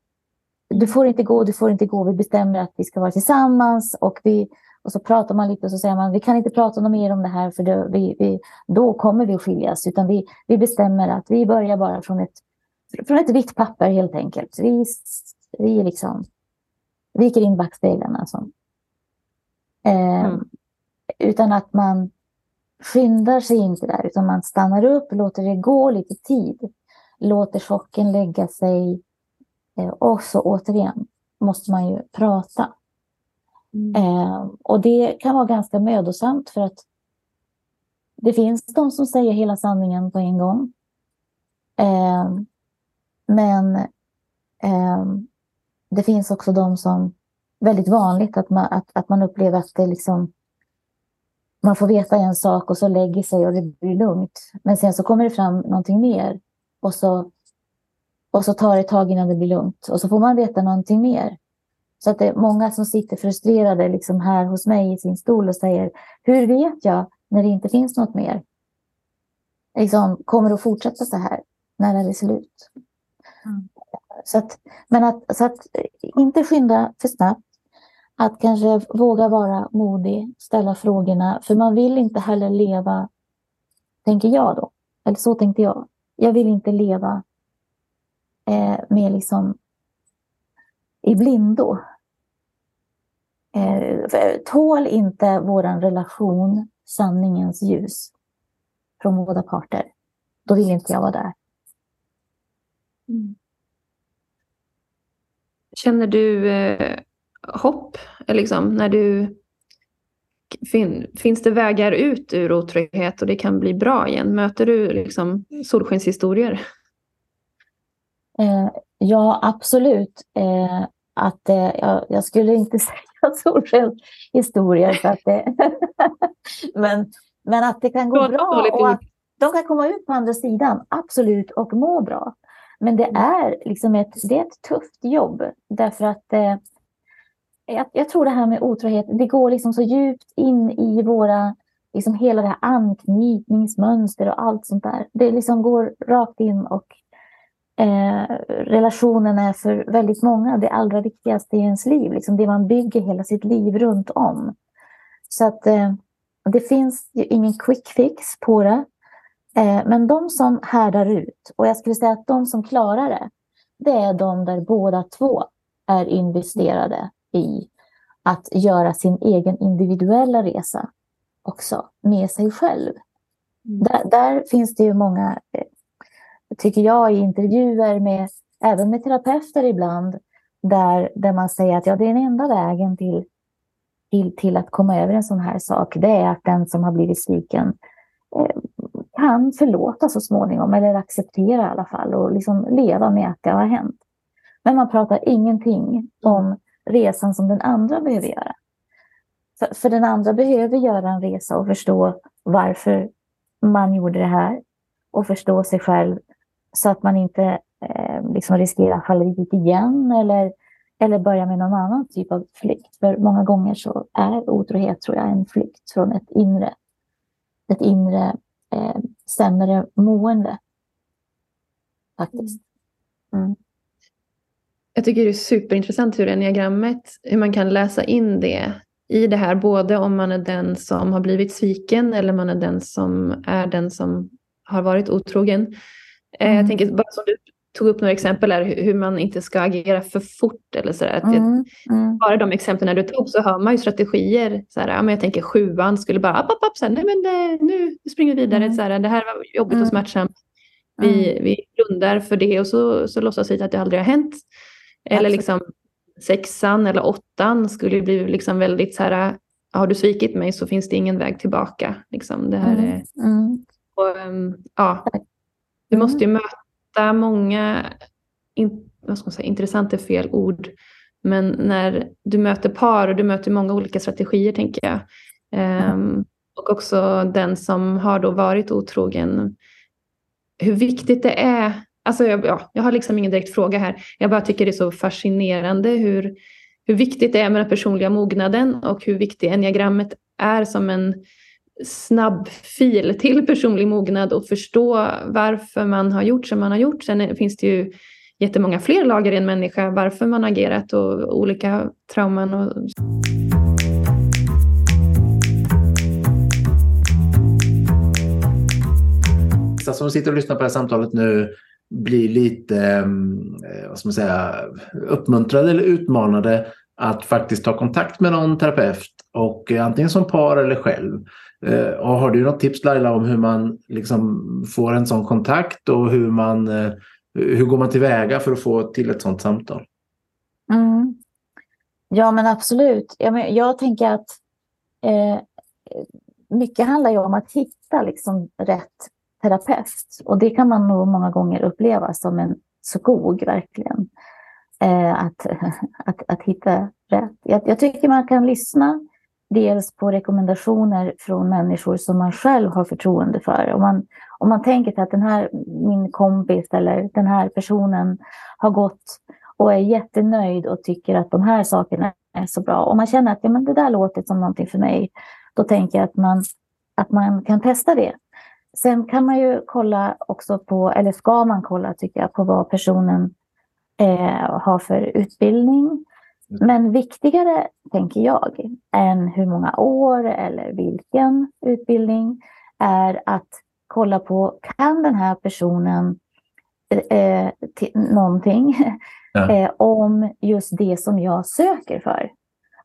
du får inte gå, du får inte gå, vi bestämmer att vi ska vara tillsammans och, vi, och så pratar man lite och så säger man vi kan inte prata något mer om det här för då, vi, vi, då kommer vi att skiljas utan vi, vi bestämmer att vi börjar bara från ett, från ett vitt papper helt enkelt. Vi, vi liksom viker in backspegeln alltså. Eh, mm. Utan att man skyndar sig inte där utan man stannar upp, låter det gå lite tid, låter chocken lägga sig Eh, och så återigen måste man ju prata. Mm. Eh, och det kan vara ganska mödosamt för att det finns de som säger hela sanningen på en gång. Eh, men eh, det finns också de som, väldigt vanligt att man, att, att man upplever att det liksom man får veta en sak och så lägger sig och det blir lugnt. Men sen så kommer det fram någonting mer och så och så tar det ett tag innan det blir lugnt. Och så får man veta någonting mer. Så att det är många som sitter frustrerade liksom här hos mig i sin stol och säger Hur vet jag när det inte finns något mer? Liksom, kommer det att fortsätta så här? När är det slut? Mm. Så att, men att, så att eh, inte skynda för snabbt. Att kanske våga vara modig, ställa frågorna. För man vill inte heller leva, tänker jag då, eller så tänkte jag. Jag vill inte leva eh, med liksom i blindo. Eh, tål inte våran relation sanningens ljus från båda parter, då vill inte jag vara där. Mm. Känner du eh, hopp liksom, när du fin, finns det vägar ut ur otrygghet och det kan bli bra igen? Möter du liksom solskenshistorier? Eh, ja, absolut. Eh, att, eh, jag, jag, skulle inte säga solskenshistorier, för att det, men, men att det kan gå bra och att de kan komma ut på andra sidan, absolut, och må bra. Men det mm. är, liksom ett, det är ett tufft jobb, därför att eh, jag, jag, tror det här med otrohet, det går liksom så djupt in i våra, liksom hela det här anknytningsmönster och allt sånt där. Det liksom går rakt in och eh, relationen är för väldigt många det allra viktigaste i ens liv, liksom det man bygger hela sitt liv runt om. Så att eh, det finns ju ingen quick fix på det. Eh, men de som härdar ut, och jag skulle säga att de som klarar det, det är de där båda två är investerade i att göra sin egen individuella resa också med sig själv. Mm. Där, där, finns det ju många, eh, tycker jag, i intervjuer med även med terapeuter ibland, där, där man säger att ja, det är den enda vägen till, till, till att komma över en sån här sak, det är att den som har blivit sviken eh, kan förlåta så småningom, eller acceptera i alla fall och liksom leva med att det har hänt. Men man pratar ingenting om resan som den andra behöver göra. För, för den andra behöver göra en resa och förstå varför man gjorde det här och förstå sig själv så att man inte eh, liksom riskerar att falla dit igen eller, eller börja med någon annan typ av flykt. För många gånger så är otrohet, tror jag, en flykt från ett inre, ett inre eh, sämre mående. Faktiskt. Mm. Jag tycker det är superintressant hur enneagrammet, hur man kan läsa in det i det här, både om man är den som har blivit sviken eller man är den som är den som har varit otrogen. Mm. Jag tänker bara som du tog upp några exempel här, hur man inte ska agera för fort eller så där. Mm. Mm. Bara de exemplen du tog så har man ju strategier. Så här, ja, men jag tänker sjuan skulle bara, app, app, app, så här, nej men eh, nu springer vi vidare, mm. så här, det här var jobbigt och mm. smärtsamt. Vi, mm. vi blundar för det och så, så låtsas vi att det aldrig har hänt. Eller liksom sexan eller åttan skulle bli liksom väldigt så här, har du svikit mig så finns det ingen väg tillbaka. Liksom, det här mm. är, och, um, ja, du måste ju möta ofta många, in, vad ska man säga, intressant är fel ord, men när du möter par och du möter många olika strategier tänker jag. Um, och också den som har då varit otrogen. Hur viktigt det är, alltså jag, ja, jag har liksom ingen direkt fråga här, jag bara tycker det är så fascinerande hur, hur viktigt det är med den personliga mognaden och hur viktigt enneagrammet är som en snabb fil till personlig mognad och förstå varför man har gjort som man har gjort. Sen finns det ju jättemånga fler lager i en människa, varför man agerat och olika trauman. Och... som sitter och lyssnar på det här samtalet nu blir lite mm, eh, vad ska man säga, uppmuntrade eller utmanade att faktiskt ta kontakt med någon terapeut och eh, antingen som par eller själv Eh, och har du något tips Laila om hur man liksom får en sån kontakt och hur, man, eh, hur går man tillväga för att få till ett sånt samtal? Mm. Ja men absolut. Jag, jag tänker att eh, mycket handlar ju om att hitta liksom rätt terapeut. Och det kan man nog många gånger uppleva som en skog verkligen. Eh, att, att, att hitta rätt. Jag, jag tycker man kan lyssna dels på rekommendationer från människor som man själv har förtroende för. Om man, om man tänker att den här, min kompis eller den här personen har gått och är jättenöjd och tycker att de här sakerna är så bra. Om man känner att ja, men det där låter som någonting för mig, då tänker jag att man, att man kan testa det. Sen kan man ju kolla också på, eller ska man kolla tycker jag, på vad personen eh, har för utbildning. Men viktigare, tänker jag, än hur många år eller vilken utbildning är att kolla på, kan den här personen eh, någonting ja. eh, om just det som jag söker för?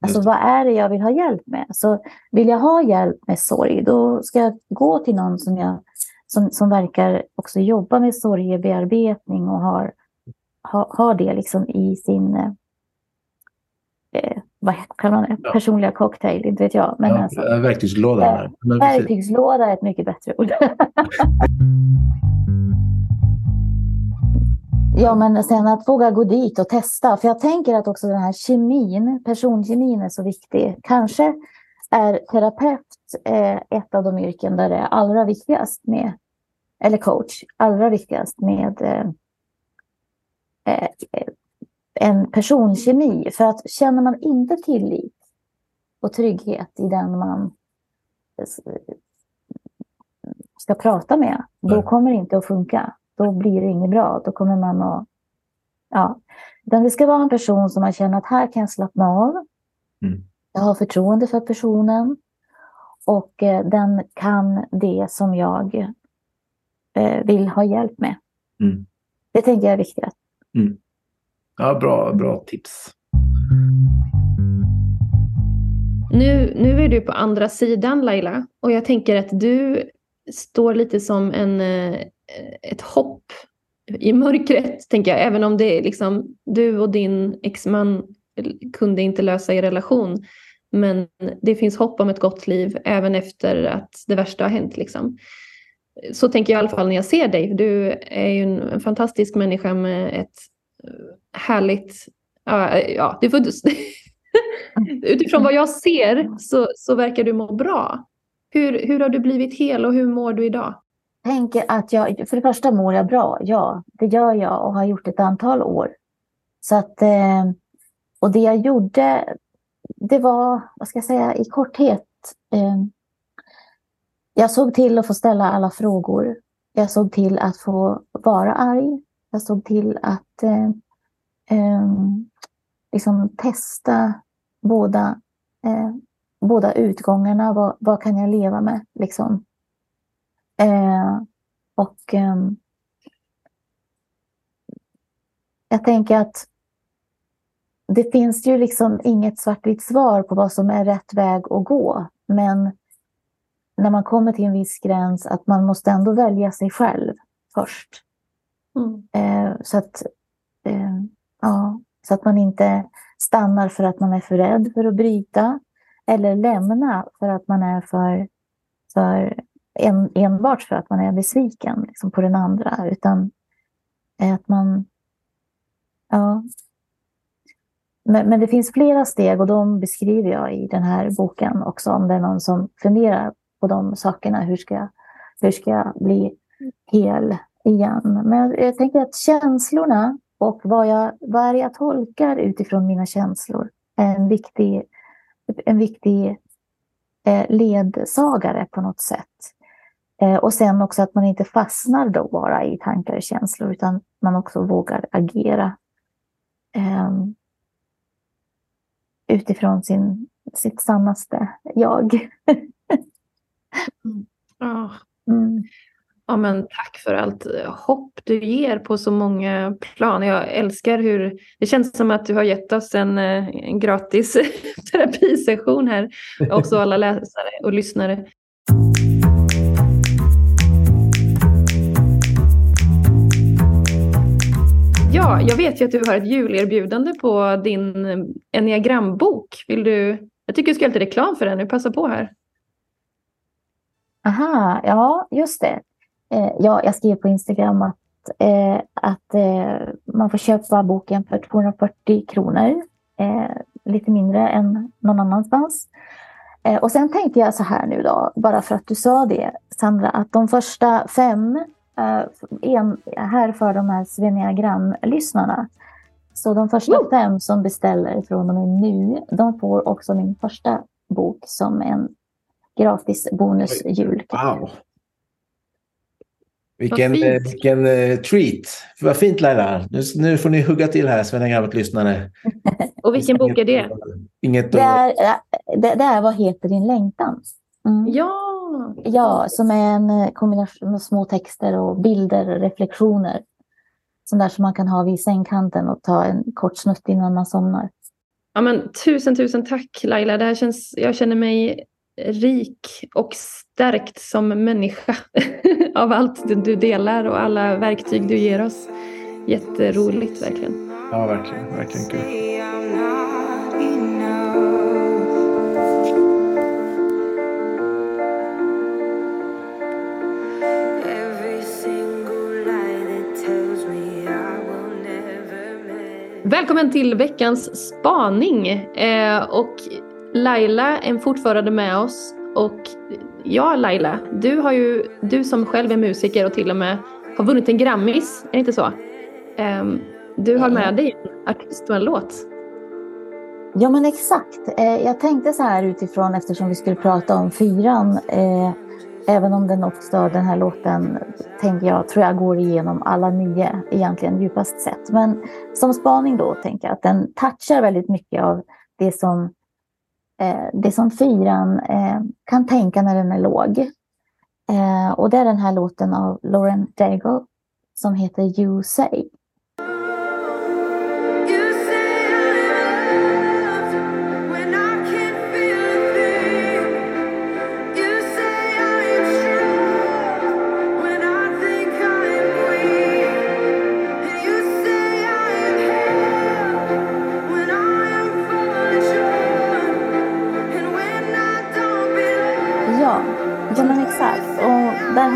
Alltså vad är det jag vill ha hjälp med? Så vill jag ha hjälp med sorg, då ska jag gå till någon som, jag, som, som verkar också jobba med sorgebearbetning och har, har, har det liksom i sin eh, vad kallar man det? Ja. personliga cocktail, inte vet jag. Men ja, alltså, verktygslåda. Äh, verktygslåda är ett mycket bättre ord. Ja, men sen att våga gå dit och testa. För jag tänker att också den här kemin, personkemin är så viktig. Kanske är terapeut eh, ett av de yrken där det är allra viktigast med, eller coach, allra viktigast med eh, eh, en personkemi. För att känner man inte tillit och trygghet i den man ska prata med, då kommer det inte att funka då blir det inget bra. Då kommer man att... Ja. Utan det ska vara en person som man känner att här kan jag slappna av. Mm. Jag har förtroende för personen. Och eh, den kan det som jag eh, vill ha hjälp med. Mm. Det tänker jag är viktigt. Mm. Ja, bra, bra tips. Nu, nu är du på andra sidan Laila och jag tänker att du står lite som en, eh, ett hopp i mörkret, tänker jag. Även om det är liksom, du och din exman kunde inte lösa er relation. Men det finns hopp om ett gott liv även efter att det värsta har hänt. Liksom. Så tänker jag i alla fall när jag ser dig. Du är ju en, fantastisk människa med ett härligt... Ja, eh, ja du får, utifrån vad jag ser så, så verkar du må bra. Hur, hur har du blivit hel och hur mår du idag? tänker att jag, för det första mår jag bra, ja, det gör jag och har gjort ett antal år. Så att, eh, och det jag gjorde, det var, vad ska jag säga, i korthet, eh, jag såg till att få ställa alla frågor. Jag såg till att få vara arg. Jag såg till att eh, eh, liksom testa båda, eh, båda utgångarna. Vad, vad, kan jag leva med? Liksom. Eh, och eh, jag tänker att det finns ju liksom inget svartvitt svar på vad som är rätt väg att gå. Men när man kommer till en viss gräns att man måste ändå välja sig själv först. Mm. Eh, så, att, eh, ja, så att man inte stannar för att man är för rädd för att bryta eller lämna för att man är för, för en, enbart för att man är besviken liksom, på den andra, utan att man... Ja. Men, men, det finns flera steg och de beskriver jag i den här boken också, om det är någon som funderar på de sakerna. Hur ska jag, hur ska jag bli hel igen? Men jag tänker att känslorna och vad, jag, vad är jag tolkar utifrån mina känslor är en viktig, en viktig eh, ledsagare på något sätt. Eh, och sen också att man inte fastnar då bara i tankar och känslor utan man också vågar agera eh, utifrån sin, sitt sannaste jag. mm. Oh. Ja, men tack för allt eh, hopp du ger på så många plan. Jag älskar hur det känns som att du har gett oss en, eh, en gratis terapisession här. Också alla läsare och lyssnare. Ja, jag vet ju att du har ett julerbjudande på din eh, enneagrambok. Vill du, jag tycker du ska göra lite reklam för den nu, passa på här. Aha, ja just det. Eh, ja, jag skrev på Instagram att, eh, att eh, man får köpa boken för 240 kronor. Lite mindre än någon annanstans. Och sen tänkte jag så här nu då, bara för att du sa det Sandra, att de första fem en, här för de här Sveniagram-lyssnarna. Så de första mm. fem som beställer från och med nu, de får också min första bok som en gratis bonusjul. Wow. Vilken, eh, vilken eh, treat. Vad fint Laila. Nu, nu får ni hugga till här, Sven Grammet-lyssnare. Och vilken bok är det? Inget Det är, det, det är Vad heter din längtan? Mm. Ja! Ja, som är en eh, kombination med små texter och bilder och reflektioner. Sånt där som man kan ha vid sängkanten och ta en kort snutt innan man somnar. Ja, men tusen, tusen tack Laila. Det här känns, jag känner mig rik och stärkt som människa av allt du- du delar och alla verktyg du ger oss. Jätteroligt verkligen. Ja, verkligen. Verkligen kul. Välkommen till veckans spaning. Eh, och Laila är fortfarande med oss. Och ja, Laila, du, har ju, du som själv är musiker och till och med har vunnit en Grammis, är det inte så? Ehm, du har med dig en artist och en låt. Ja, men exakt. Eh, jag tänkte så här utifrån eftersom vi skulle prata om fyran. Eh, även om den också, den här låten, tänker jag, tror jag går igenom alla nio egentligen djupast sett. Men som spaning då tänker jag att den touchar väldigt mycket av det som, Eh, det som fyran eh, kan tänka när den är låg. Eh, och det är den här låten av Lauren Daigle som heter You Say.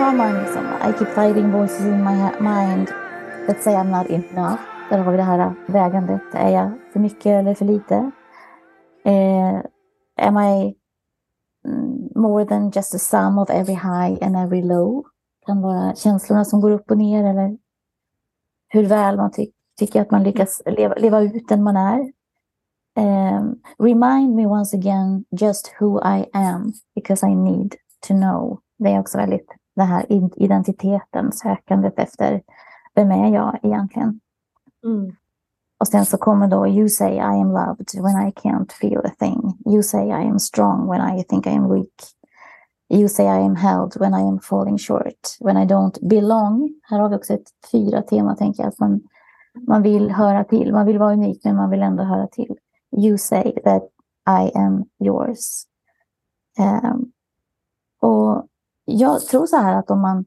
I'm där har I keep fighting voices in my mind that say I'm not enough. Där har vi det här äh, vägandet. Är jag för mycket eller för lite? Uh, am I mm, more than just a sum of every high and every low? Kan vara känslorna som går upp och ner eller hur väl man ty- tycker att man lyckas leva, leva ut den man är. Um, remind me once again just who I am because I need to know. Det är också väldigt det här id- identiteten, sökandet efter vem är jag egentligen? Och sen så kommer då You say I am loved when I can't feel a thing. You say I am strong when I think I am weak. You say I am held when I am falling short. When I don't belong. Här har vi också ett fyra tema tänker jag. Att man, man vill höra till. Man vill vara unik men man vill ändå höra till. You say that I am yours. Ehm, och jag tror så här att om man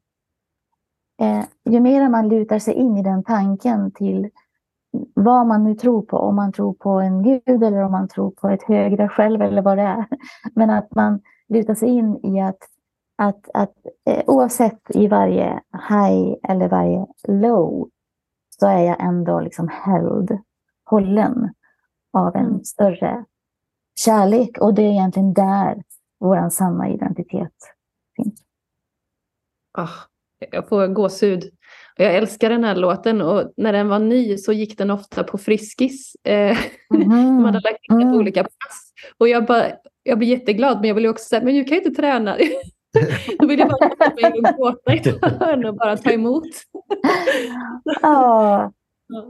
eh, ju mer man lutar sig in i den tanken till vad man nu tror på, om man tror på en gud eller om man tror på ett högre själv eller vad det är. Men att man lutar sig in i att, att, att eh, oavsett i varje high eller varje low så är jag ändå liksom held, hållen av en större kärlek. Och det är egentligen där vår sanna identitet. Ah, jag får gåshud. Jag älskar den här låten och när den var ny så gick den ofta på Friskis. Eh, de hade lagt in den Mm. på olika pass. Och jag, bara, jag blir jätteglad men jag vill också säga, men du kan ju inte träna. Då vill jag bara sätta mig och gråta i ett hörn och bara ta emot. Ja,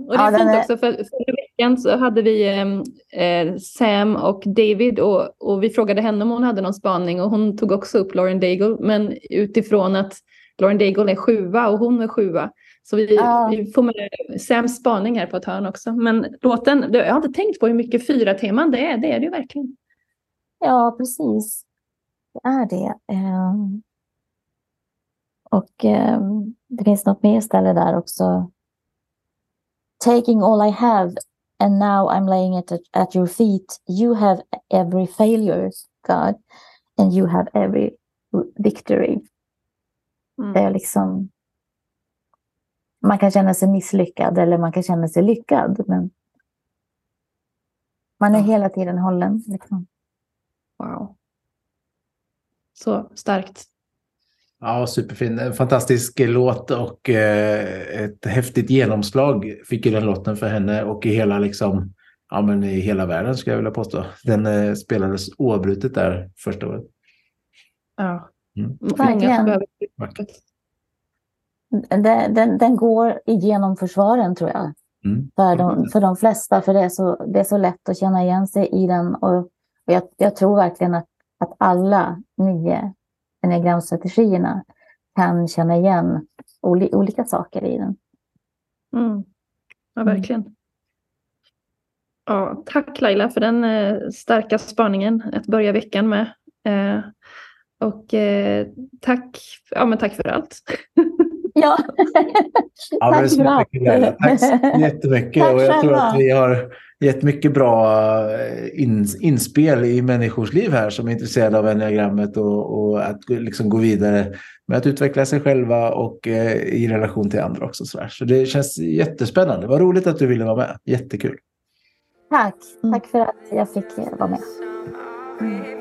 Och det är Ja, fint är- också för förra veckan så hade vi ehm, eh, Sam och David och, och vi frågade henne om hon hade någon spaning och hon tog också upp Lauren Daigle men utifrån att Lauren Daigle är sjua och hon är sjua. Så vi, Ja. vi får med Sams spaning här på ett hörn också. Men låten, jag har inte tänkt på hur mycket fyra teman det är, det är det ju verkligen. Ja, precis. Det är det. Ehm, och ehm, det finns något mer ställe där också. Taking all I have and now I'm laying it at your feet. You have every failure, God, and you have every victory. Mm. Det är liksom... Man kan känna sig misslyckad eller man kan känna sig lyckad, men man är hela tiden hållen. Liksom. Wow. Så starkt. Ja, superfin. En fantastisk låt och eh, ett häftigt genomslag fick ju den låten för henne och i hela, liksom, ja, men i hela världen skulle jag vilja påstå. Den eh, spelades oavbrutet där första året. Ja. Mm. Verkligen. den, den, den går igenom försvaren tror jag. Mm. För de, för de flesta, för det är, så, det är så lätt att känna igen sig i den. Och, och jag, jag tror verkligen att, att alla nio enneagramstrategierna kan känna igen oli, olika saker i den. Mm. Ja, Mm. verkligen. Ja, tack Laila för den eh, starka spaningen att börja veckan med. Eh, och eh, tack, ja, men tack för allt. Ja, Ja, tack för allt. Tack så jättemycket. Tack och jag tror att vi har gett mycket bra eh, in, inspel i människors liv här som är intresserade av enneagrammet och, och att liksom gå vidare med att utveckla sig själva och eh, i relation till andra också. Så, där. så det känns jättespännande. Vad roligt att du ville vara med. Jättekul. Tack. Mm. Tack för att jag fick eh, vara med. Remind